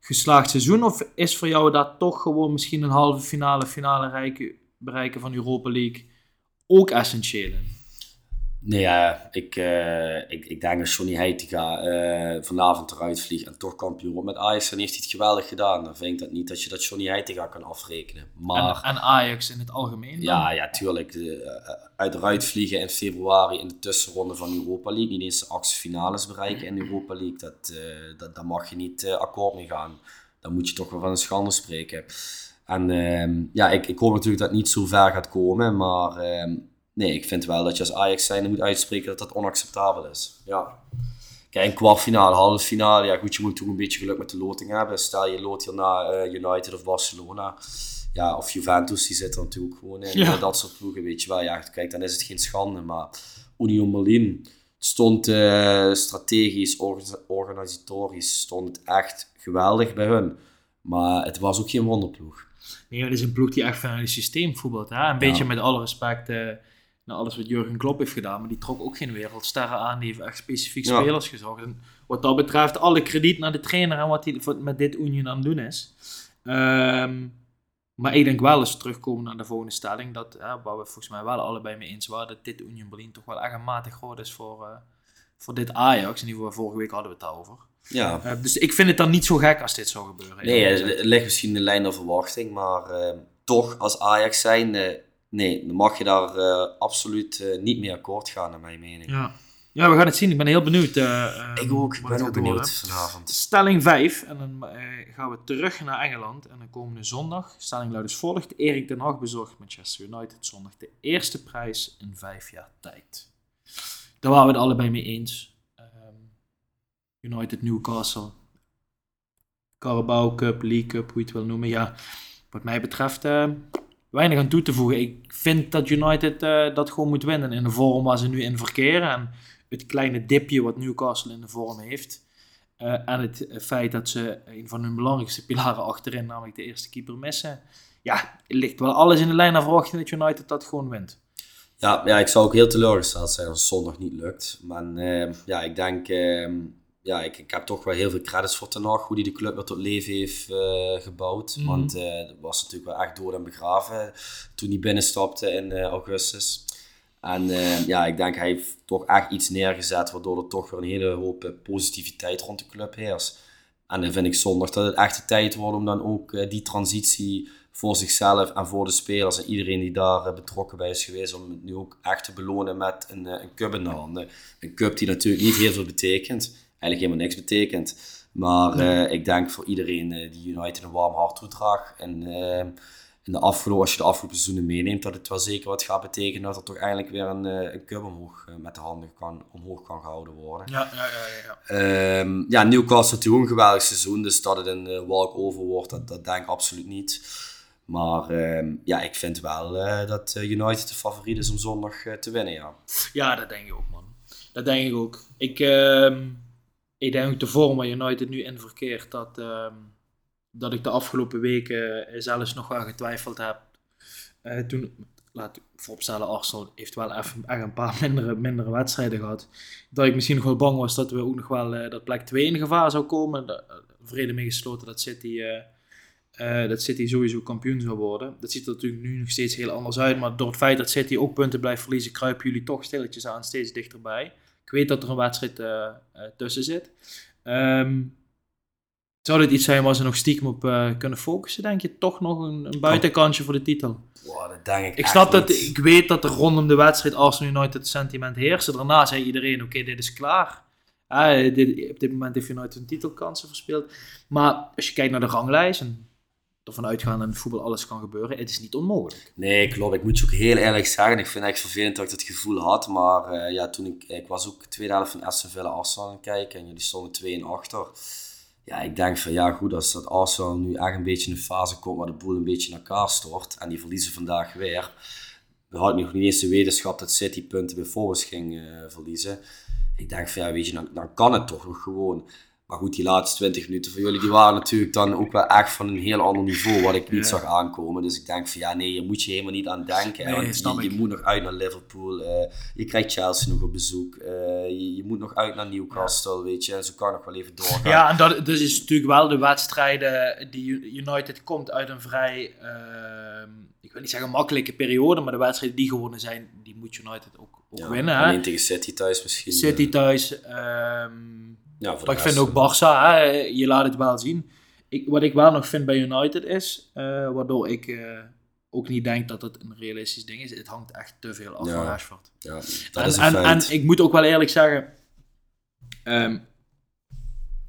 geslaagd seizoen. Of is voor jou dat toch gewoon misschien een halve finale, finale bereiken van Europa League ook essentieel in? Nee, ja, ik, uh, ik, ik denk dat Johnny Heitinga uh, vanavond eruit vliegt en toch kampioen wordt met Ajax, dan heeft hij het geweldig gedaan. Dan vind ik dat niet dat je dat Johnny Heitinga kan afrekenen. Maar, en, en Ajax in het algemeen? Ja, ja, tuurlijk. De, uit eruit vliegen in februari in de tussenronde van Europa League, niet eens de achtste finales bereiken in Europa League, dat, dat, daar mag je niet akkoord mee gaan. Dan moet je toch wel van een schande spreken. En ehm, ja, ik, ik hoop natuurlijk dat het niet zo ver gaat komen, maar ehm, nee, ik vind wel dat je als Ajax zijnde moet uitspreken dat dat onacceptabel is. Ja. Kijk, een kwartfinale, halve finale, ja goed, je moet toch een beetje geluk met de loting hebben. Stel je hier naar uh, United of Barcelona, ja, of Juventus, die zit er natuurlijk gewoon in. Ja. Dat soort ploegen, weet je wel. Ja, kijk, dan is het geen schande, maar Union Berlin stond uh, strategisch, organisatorisch, stond het echt geweldig bij hun. Maar het was ook geen wonderploeg. Nee, het is een ploeg die echt vanuit het systeem voetbalt. Hè? Een beetje met alle respect... Uh nou, alles wat Jurgen Klopp heeft gedaan, maar die trok ook geen wereldsterren aan. Die heeft echt specifiek spelers gezocht. En wat dat betreft, alle krediet naar de trainer en wat hij met dit Union aan het doen is. Ehm, maar ik denk wel eens terugkomen naar de volgende stelling, dat, waar we volgens mij wel allebei mee eens waren, dat dit Union Berlin toch wel echt een matig groot is voor, uh, voor dit Ajax. In ieder geval, vorige week hadden we het over. Ja. Uh, dus ik vind het dan niet zo gek als dit zou gebeuren. Nee, het ligt misschien de lijn der verwachting, maar uh, toch als Ajax zijn nee, dan mag je daar uh, absoluut uh, niet mee akkoord gaan, naar mijn mening. Ja. ja, we gaan het zien. Ik ben heel benieuwd. Uh, ik ook, ik ben ook benieuwd vanavond. Stelling 5. En dan gaan we terug naar Engeland. En dan komende zondag. Stelling luidt als volgt. Erik ten Hag bezorgt Manchester United zondag de eerste prijs in vijf jaar tijd. Daar waren we het allebei mee eens. Um, United Newcastle. Carabao Cup, League Cup, hoe je het wil noemen. Ja, wat mij betreft weinig aan toe te voegen. Ik vind dat United uh, dat gewoon moet winnen in de vorm waar ze nu in verkeren. En het kleine dipje wat Newcastle in de vorm heeft. Uh, en het feit dat ze een van hun belangrijkste pilaren achterin, namelijk de eerste keeper, missen. Ja, ligt wel alles in de lijn naar verwachting dat United dat gewoon wint. Ja, ja, ik zou ook heel teleurgesteld zijn als het zondag niet lukt. Maar uh, ja, ik denk ehm, ja, ik, ik heb toch wel heel veel credits voor Ten Hag, hoe hij de club weer tot leven heeft uh, gebouwd. Mm -hmm. Want uh, dat was natuurlijk wel echt dood en begraven toen hij binnenstapte in uh, augustus. En ja, ik denk hij heeft toch echt iets neergezet, waardoor er toch weer een hele hoop positiviteit rond de club heerst. En dan vind ik zondag dat het echt de tijd wordt om dan ook die transitie voor zichzelf en voor de spelers en iedereen die daar betrokken bij is geweest, om het nu ook echt te belonen met een, een cup in de handen. Een cup die natuurlijk niet heel veel betekent eigenlijk helemaal niks betekent. Maar uh, ik denk voor iedereen uh, die United een warm hart toedraagt. En uh, in de afgelopen, als je de afgelopen seizoenen meeneemt, dat het wel zeker wat gaat betekenen dat er toch eindelijk weer een, een cup omhoog met de handen kan, omhoog kan gehouden worden. Ja, ja, ja. Ja, um, ja Newcastle natuurlijk een geweldig seizoen, dus dat het een walk-over wordt, dat, dat denk ik absoluut niet. Maar uh, ja, ik vind wel uh, dat United de favoriet is om zondag uh, te winnen, ja. Ja, dat denk ik ook, man. Dat denk ik ook. Ik, uh, ik denk de vorm waar United nu in verkeert, dat, uh, dat ik de afgelopen weken zelfs nog wel getwijfeld heb. Uh, toen, laat ik vooropstellen, Arsenal heeft wel echt een paar mindere, mindere wedstrijden gehad. Dat ik misschien nog wel bang was dat we ook nog wel uh, dat plek 2 in gevaar zou komen. De, vrede mee gesloten dat City, dat City sowieso kampioen zou worden. Dat ziet er natuurlijk nu nog steeds heel anders uit. Maar door het feit dat City ook punten blijft verliezen, kruipen jullie toch stilletjes aan steeds dichterbij. Ik weet dat er een wedstrijd uh, tussen zit. Um, zou dit iets zijn waar ze nog stiekem op uh, kunnen focussen, denk je? Toch nog een, een buitenkantje voor de titel? Wow, dat denk ik Ik snap dat, ik weet dat er rondom de wedstrijd Arsenal United sentiment heerst. Daarna zei iedereen, oké, dit is klaar. Uh, dit, op dit moment heeft United een titelkansen verspeeld. Maar als je kijkt naar de ranglijst, en ervan uitgaan dat in voetbal alles kan gebeuren. Het is niet onmogelijk. Nee, klopt. Ik moet je ook heel eerlijk zeggen. Ik vind het echt vervelend dat ik dat gevoel had. Maar uh, ja, toen ik, ik was ook tweede helft van Aston Villa Arsenal aan het kijken. En jullie stonden 2 en achter. Ja, ik denk van ja goed, als dat Arsenal nu echt een beetje in een fase komt waar de boel een beetje in elkaar stort. En die verliezen vandaag weer. We hadden nog niet eens de wetenschap dat City punten bij Forest ging uh, verliezen. Ik denk van ja, weet je, dan, dan kan het toch nog gewoon. Maar goed, die laatste 20 minuten van jullie, die waren natuurlijk dan ook wel echt van een heel ander niveau, wat ik niet Ja. zag aankomen. Dus ik denk van ja, nee, hier moet je helemaal niet aan denken. Nee, want je, je moet nog uit naar Liverpool, eh, je krijgt Chelsea nog op bezoek, eh, je, je moet nog uit naar Newcastle, weet je. En zo kan nog wel even doorgaan. Ja, en dat dus is natuurlijk wel de wedstrijden die United komt uit een vrij, ehm, ik wil niet zeggen makkelijke periode, maar de wedstrijden die gewonnen zijn, die moet United ook, ook Ja, winnen. Alleen Hè? tegen City thuis misschien. City eh, thuis, ehm, ja, maar ik vind ook Barça, hè, je laat het wel zien. Ik, wat ik wel nog vind bij United is, eh, waardoor ik eh, ook niet denk dat het een realistisch ding is, het hangt echt te veel af Ja. van Rashford. Ja, dat en, is een en, feit. en ik moet ook wel eerlijk zeggen, ehm,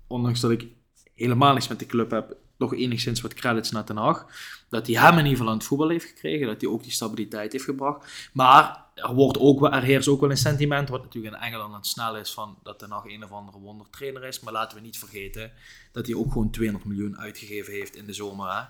ondanks dat ik helemaal niks met de club heb, toch enigszins wat credits naar Ten Hag, dat hij hem in ieder geval aan het voetbal heeft gekregen, dat hij ook die stabiliteit heeft gebracht. Maar er, wordt ook, er heerst ook wel een sentiment, wat natuurlijk in Engeland het snel is, van dat Ten Hag een of andere wondertrainer is. Maar laten we niet vergeten dat hij ook gewoon 200 miljoen uitgegeven heeft in de zomer. Hè?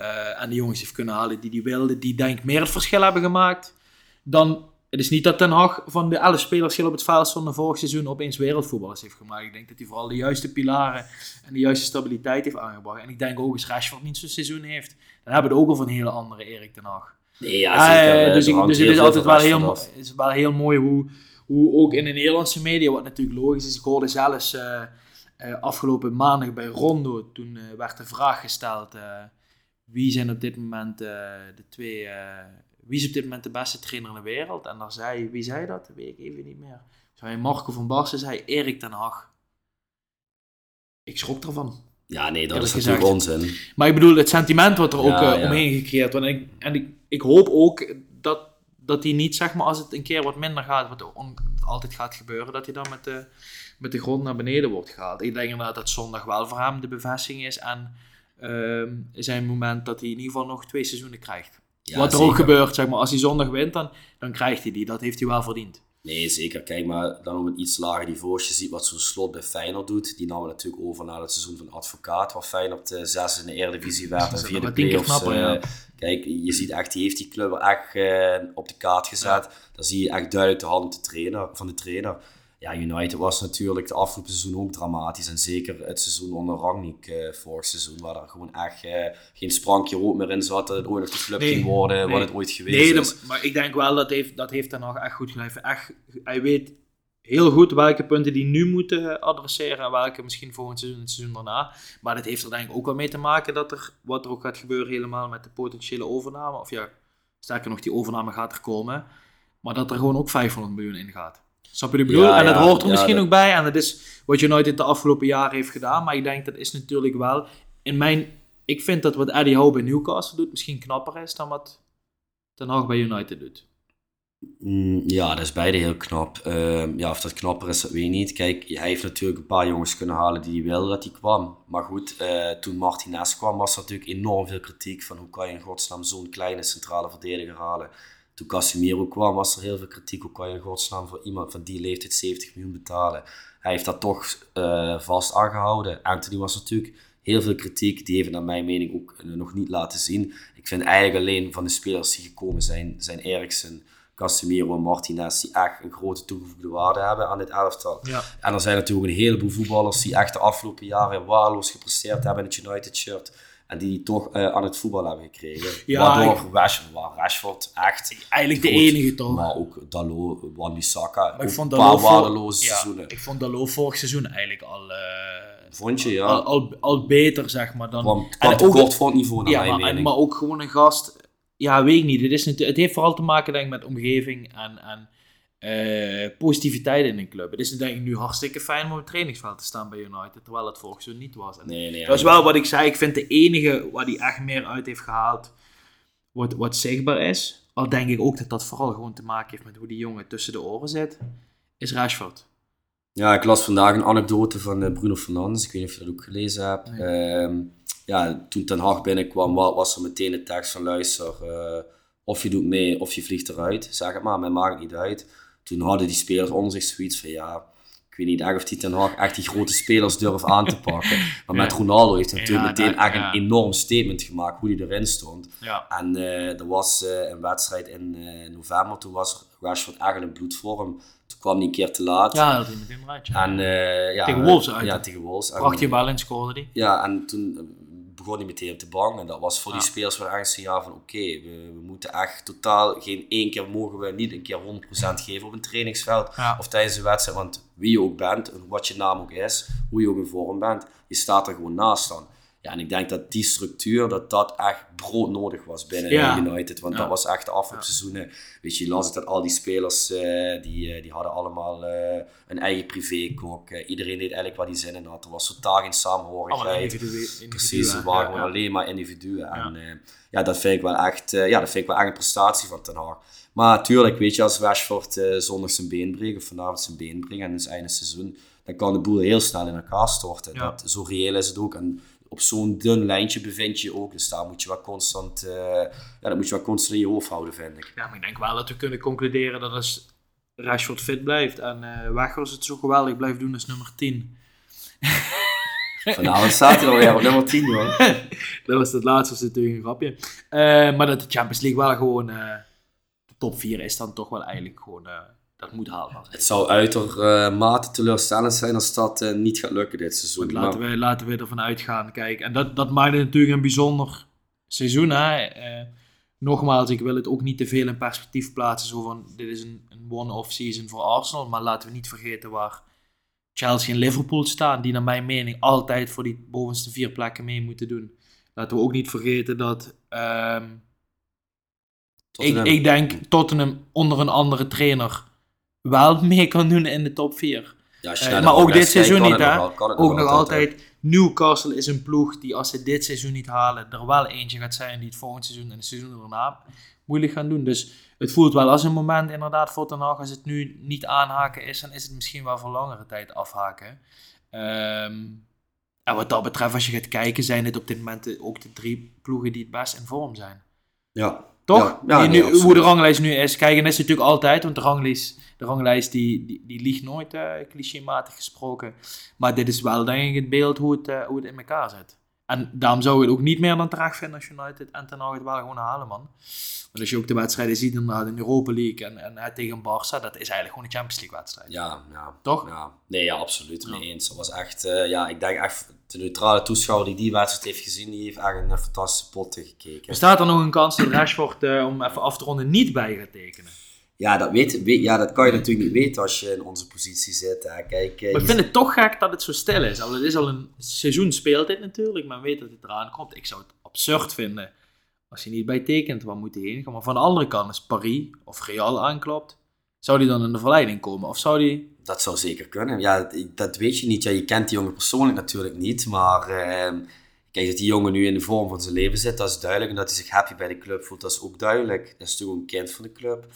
Eh, en de jongens heeft kunnen halen die hij wilde, die denk ik meer het verschil hebben gemaakt dan... Het is niet dat Ten Hag van de 11 spelers op het veld stonden vorig seizoen opeens wereldvoetballers heeft gemaakt. Ik denk dat hij vooral de juiste pilaren en de juiste stabiliteit heeft aangebracht. En ik denk ook als Rashford niet zo'n seizoen heeft, dan hebben we het ook over een hele andere Erik Ten Hag. Nee, ja, zeker. Eh, eh, dus er ik, dus het is altijd wel heel, is wel heel mooi hoe, hoe ook in de Nederlandse media, wat natuurlijk logisch is, ik hoorde zelfs eh, afgelopen maandag bij Rondo, toen werd de vraag gesteld, wie zijn op dit moment de twee, wie is op dit moment de beste trainer in de wereld? En daar zei, wie zei dat? Dat weet ik even niet meer. Zei Marco van Basten, zei Erik ten Hag. Ik schrok ervan. Ja, nee, dat is natuurlijk onzin. Maar ik bedoel, het sentiment wat er ook eh, ja. omheen gecreëerd wordt. En, ik, en ik, ik hoop ook dat, dat hij niet, zeg maar, als het een keer wat minder gaat, wat altijd gaat gebeuren, dat hij dan met de, met de grond naar beneden wordt gehaald. Ik denk inderdaad dat zondag wel voor hem de bevestiging is. En ehm, zijn moment dat hij in ieder geval nog twee seizoenen krijgt. Ja, wat er zeker. ook gebeurt, zeg maar, als hij zondag wint, dan, dan krijgt hij die. Dat heeft hij wel verdiend. Nee, zeker. Kijk, maar dan op een iets lager niveau. Als je ziet wat zo'n slot bij Feyenoord doet. Die namen natuurlijk over na het seizoen van Advocaat. Waar Feyenoord de zes in de Eredivisie werd. En Dat is via de nog tien keer play-offs. ja. eh, Kijk, je ziet echt, die heeft die club echt eh, op de kaart gezet. Dan zie je echt duidelijk de hand de trainer, van de trainer. Ja, United was natuurlijk de afgelopen seizoen ook dramatisch. En zeker het seizoen onder Rangnick eh, vorig seizoen. Waar er gewoon echt eh, geen sprankje rood meer in zat. Dat het ooit nog de club Nee, ging worden. nee. Wat het ooit geweest Nee, is. dat- maar ik denk wel dat heeft, dat heeft nog echt goed heeft Echt, hij weet heel goed welke punten die nu moeten adresseren en welke misschien volgend seizoen en het seizoen daarna. Maar dat heeft er denk ik ook wel mee te maken dat er, wat er ook gaat gebeuren helemaal met de potentiële overname. Of ja, sterker nog, die overname gaat er komen. Maar dat er gewoon ook 500 miljoen in gaat. Snap je wat ik bedoel? Ja, en dat ja, hoort er misschien dat- ook bij. En dat is wat United de afgelopen jaren heeft gedaan. Maar ik denk dat is natuurlijk wel... In mijn, ik vind dat wat Eddie Howe bij Newcastle doet misschien knapper is dan wat Ten Hag bij United doet. Mm, ja, dat is beide heel knap. Ehm, ja, of dat knapper is, dat weet ik niet. Kijk, hij heeft natuurlijk een paar jongens kunnen halen die hij wilde dat hij kwam. Maar goed, eh, toen Martinez kwam was er natuurlijk enorm veel kritiek van hoe kan je in godsnaam zo'n kleine centrale verdediger halen. Toen Casemiro kwam was er heel veel kritiek. Hoe kan je in godsnaam voor iemand van die leeftijd 70 miljoen betalen? Hij heeft dat toch eh, vast aangehouden. Anthony was natuurlijk heel veel kritiek. Die heeft naar mijn mening ook eh, nog niet laten zien. Ik vind eigenlijk alleen van de spelers die gekomen zijn, zijn Eriksen, Casemiro en Martinez, die echt een grote toegevoegde waarde hebben aan dit elftal. Ja. En er zijn natuurlijk een heleboel voetballers die echt de afgelopen jaren waardeloos gepresteerd hebben in het United-shirt. En die toch eh, aan het voetbal hebben gekregen. Ja, Waardoor Rashford, Rashford echt... Eigenlijk de enige toch? Maar ook Dalot, Wan-Bissaka. Ook vond een paar waardeloze ja, seizoenen. Ik vond Dalot vorig seizoen eigenlijk al, eh, Vond je, ja. al, al, al beter, zeg maar. Dan, kwam, en kwam ook- tekort voor het niveau, naar ja, mijn maar, en- mening. maar ook gewoon een gast... Ja, weet ik niet. Het, is niet, het heeft vooral te maken denk ik, met omgeving en, en eh, positiviteit in een club. Het is denk ik nu hartstikke fijn om op het trainingsveld te staan bij United, terwijl het vorig seizoen niet was. En nee, nee, Dat is wel wat ik zei. Ik vind de enige waar hij echt meer uit heeft gehaald, wat, wat zichtbaar is. Al denk ik ook dat dat vooral gewoon te maken heeft met hoe die jongen tussen de oren zit, is Rashford. Ja, ik las vandaag een anekdote van eh, Bruno Fernandes. Ik weet niet of je dat ook gelezen hebt. Nee. Ehm, ja, toen Ten Hag binnenkwam, wa- was er meteen de tekst van luister, eh, of je doet mee of je vliegt eruit. Zeg het maar, mij maakt het niet uit. Toen hadden die spelers onder zich zoiets van ja, ik weet niet echt of die Ten Hag echt die grote spelers durft aan te pakken. Maar met. Ronaldo heeft hij natuurlijk meteen dat- echt een enorm statement gemaakt hoe hij erin stond. Ja. En eh, er was eh, een wedstrijd in eh, november, toen was Rashford echt in bloedvorm. Toen kwam hij een keer te laat. Ja, dat is meteen eruit. Ja. En, eh, ja, Tegen Wolves uit, Ja, tegen Wolves. Bal en scoorde die. Ja, en toen begon hij meteen op de bank. En dat was voor die spelers wel echt een signaal van oké, we, we moeten echt totaal geen één keer mogen we niet een keer 100% geven op een trainingsveld Ja. of tijdens een wedstrijd. Want wie je ook bent, en wat je naam ook is, hoe je ook in vorm bent, je staat er gewoon naast dan. Ja, en ik denk dat die structuur, dat dat echt broodnodig was binnen Ja. United. Want Ja. dat was echt de afloopseizoenen. Weet je, je las het dat al die spelers, eh, die, eh, die hadden allemaal eh, een eigen privékok. Eh, iedereen deed eigenlijk wat hij zin in had. Er was totaal geen Allemaal samenhorigheid. individuen. Precies, ze waren Ja, gewoon ja. alleen maar individuen. Ja. En eh, ja, dat vind ik wel echt, eh, ja, dat vind ik wel echt een prestatie van Ten Hag. Maar natuurlijk, weet je, als Rashford eh, zondag zijn been breekt, of vanavond zijn been breekt, en het is einde seizoen, dan kan de boel heel snel in elkaar storten. Ja. Dat, zo reëel is het ook. En op zo'n dun lijntje bevind je ook. Dus daar moet je wel constant, eh, ja, dat moet je wel constant in je hoofd houden, vind ik. Ja, maar ik denk wel dat we kunnen concluderen dat als Rashford fit blijft en eh Weghorst het zo geweldig blijft doen als nummer 10. Vanavond staat hij alweer op nummer 10, joh. dat was het laatste, was natuurlijk een grapje. Eh, maar dat de Champions League wel gewoon de top 4 is dan toch wel eigenlijk gewoon, dat moet haalbaar zijn. Het zou uitermate teleurstellend zijn als dat eh, niet gaat lukken dit seizoen. Laten Maar- we, laten we ervan uitgaan. Kijk, en dat, dat maakt het natuurlijk een bijzonder seizoen. Hè? Eh, nogmaals, ik wil het ook niet te veel in perspectief plaatsen. Zo van, dit is een, een one-off season voor Arsenal. Maar laten we niet vergeten waar Chelsea en Liverpool staan. Die naar mijn mening altijd voor die bovenste vier plekken mee moeten doen. Laten we ook niet vergeten dat... ehm, ik, ik denk Tottenham onder een andere trainer wel mee kan doen in de top 4. Ja, als je Eh, maar ook dit seizoen niet, hè? Ook nog altijd, Newcastle is een ploeg die als ze dit seizoen niet halen, er wel eentje gaat zijn die het volgend seizoen en het seizoen daarna moeilijk gaan doen. Dus het voelt wel als een moment inderdaad voor Ten Hag, als het nu niet aanhaken is, dan is het misschien wel voor langere tijd afhaken. Ehm, en wat dat betreft, als je gaat kijken, zijn dit op dit moment ook de drie ploegen die het best in vorm zijn. Ja. Toch? Ja, ja, Die nee, nu, hoe de ranglijst nu is. Kijk, en dat is natuurlijk altijd, want de ranglijst, de ranglijst die, die, die liegt nooit, eh clichématig gesproken. Maar dit is wel, denk ik, het beeld hoe het, eh, hoe het in elkaar zit. En daarom zou ik het ook niet meer dan terecht vinden als United en Ten Hag het wel gewoon halen, man. Want als je ook de wedstrijden ziet inderdaad in de Europa League en, en eh, tegen Barça, dat is eigenlijk gewoon een Champions League wedstrijd. Ja, ja. Toch? Ja. Nee, ja, absoluut. Ja. Mee eens. Dat was echt, eh, ja, ik denk echt, de neutrale toeschouwer die die wedstrijd heeft gezien, die heeft echt een eh, fantastische pot gekeken. Bestaat er nog een kans dat Rashford, om even af te ronden, niet bij gaat tekenen? Ja, dat, weet, weet, ja, dat kan je natuurlijk niet weten als je in onze positie zit. Hè. Kijk, eh, Maar ik je- vind het toch gek dat het zo stil is. Het is al een seizoen speelt dit natuurlijk, men weet dat het eraan komt. Ik zou het absurd vinden als hij niet bij tekent, waar moet hij heen gaan? Maar van de andere kant, als Paris of Real aanklopt, zou die dan in de verleiding komen? Of zou die... Dat zou zeker kunnen. Ja, dat- weet je niet. Ja, je kent die jongen persoonlijk natuurlijk niet. Maar ehm, kijk, dat die jongen nu in de vorm van zijn leven zit, dat is duidelijk. En dat hij zich happy bij de club voelt, dat is ook duidelijk. Dat is natuurlijk een kind van de club.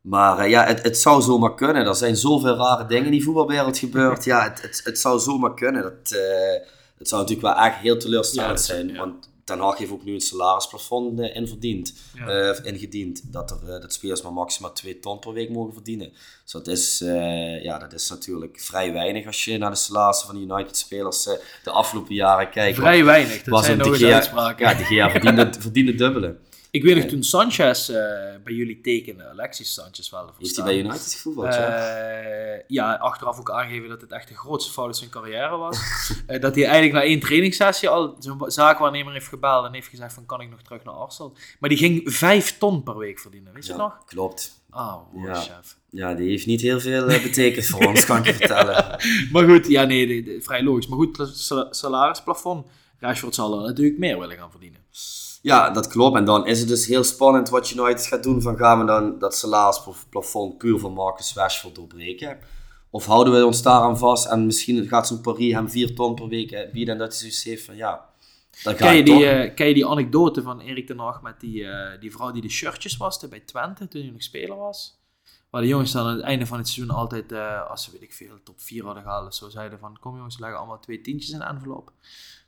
Maar eh, ja, het, het zou zomaar kunnen. Er zijn zoveel rare dingen in die voetbalwereld gebeurd. Ja, het, het, het zou zomaar kunnen. Dat, eh, het zou natuurlijk wel echt heel teleurstellend Ja, zijn. ja. Want Ten Hag heeft ook nu een salarisplafond eh, Ja. ingediend. Dat, er, dat spelers maar maximaal 2 ton per week mogen verdienen. Dus dat is, ja, dat is natuurlijk vrij weinig als je naar de salarissen van de United-spelers de afgelopen jaren kijkt. Vrij weinig, dat was zijn nog eens uitspraken. Ja, de Gea verdiende, verdiende dubbele. Ik weet nog toen Sanchez eh, bij jullie tekende, Alexis Sanchez wel. Heeft hij bij United gevoetbald? ja? Eh, ja, achteraf ook aangegeven dat het echt de grootste fout in zijn carrière was. Eh, dat hij eigenlijk na één trainingssessie al zijn zaakwaarnemer heeft gebeld en heeft gezegd van kan ik nog terug naar Arsenal. Maar die ging vijf ton per week verdienen, weet je Ja, nog? Klopt. Ah, wow, Ja. chef. Ja, die heeft niet heel veel betekend voor ons, kan ik je vertellen. Maar goed, ja nee, de- de- vrij logisch. Maar goed, salarisplafond. Rashford zal er natuurlijk meer willen gaan verdienen. Ja, dat klopt. En dan is het dus heel spannend wat United gaat doen. Van gaan we dan dat salarisplafond puur van Marcus Rashford doorbreken? Of houden we ons daaraan vast en misschien gaat zo'n Paris hem 4 ton per week eh, bieden en dat hij zoiets heeft van ja, dan ga Ken je, die, eh, ken je die anekdote van Erik ten Hag met die, eh, die vrouw die de shirtjes waste bij Twente toen hij nog speler was? Waar de jongens dan aan het einde van het seizoen altijd, eh, als ze weet ik veel, top 4 hadden gehaald of zo, zeiden van kom jongens, leggen allemaal twee tientjes in de envelop.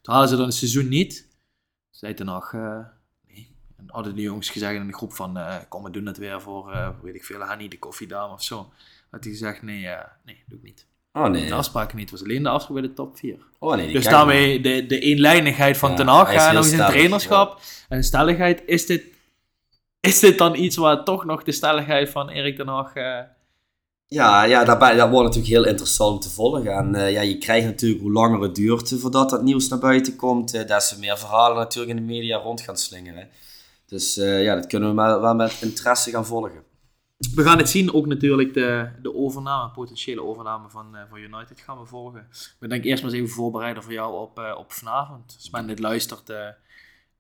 Toen halen ze dan het seizoen niet. Zei ten Hag, eh, nee. En hadden de jongens gezegd in de groep van, eh, kom we doen het weer voor, eh, weet ik veel, Hanny de koffiedame of zo. Had hij gezegd, nee, nee, doe ik niet. Oh nee. De afspraken niet, het was alleen de afspraak bij de top 4. Oh nee, Dus daarmee de, de eenlijnigheid van Ja, Ten Hag en nog een stellig, trainerschap en stelligheid. Is dit, is dit dan iets waar toch nog de stelligheid van Erik Ten Hag... eh, Ja, ja dat, dat wordt natuurlijk heel interessant om te volgen. En uh, ja, je krijgt natuurlijk hoe langer het duurt voordat dat nieuws naar buiten komt, uh, des te meer verhalen natuurlijk in de media rond gaan slingeren. Dus uh, ja, dat kunnen we maar, wel met interesse gaan volgen. We gaan het zien, ook natuurlijk de, de overname, potentiële overname van, van United gaan we volgen. We denk eerst maar eens even voorbereiden voor jou op, op vanavond. Als men dit luistert,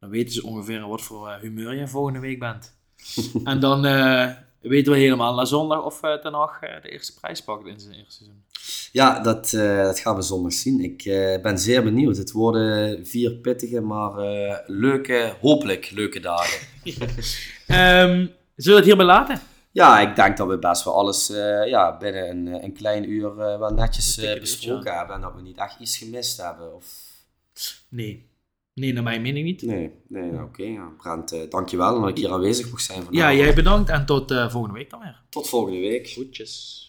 dan weten ze ongeveer wat voor humeur je volgende week bent. en dan weten we helemaal na zondag of uh, Ten Hag uh, de eerste prijs pakt in zijn eerste seizoen. Ja, dat, uh, dat gaan we zondag zien. Ik ben zeer benieuwd. Het worden vier pittige, maar leuke, hopelijk leuke dagen. um, zullen we het hierbij laten? Ja, ik denk dat we best wel alles ja, binnen een, een klein uur wel netjes besproken hebben. En dat we niet echt iets gemist hebben. Of... Nee. Nee, naar mijn mening niet. Nee, nee oké. Okay, ja. Brent, uh, dankjewel dat ik hier aanwezig mocht zijn vandaag. Ja, jij bedankt en tot uh, volgende week dan weer. Tot volgende week. Goedjes.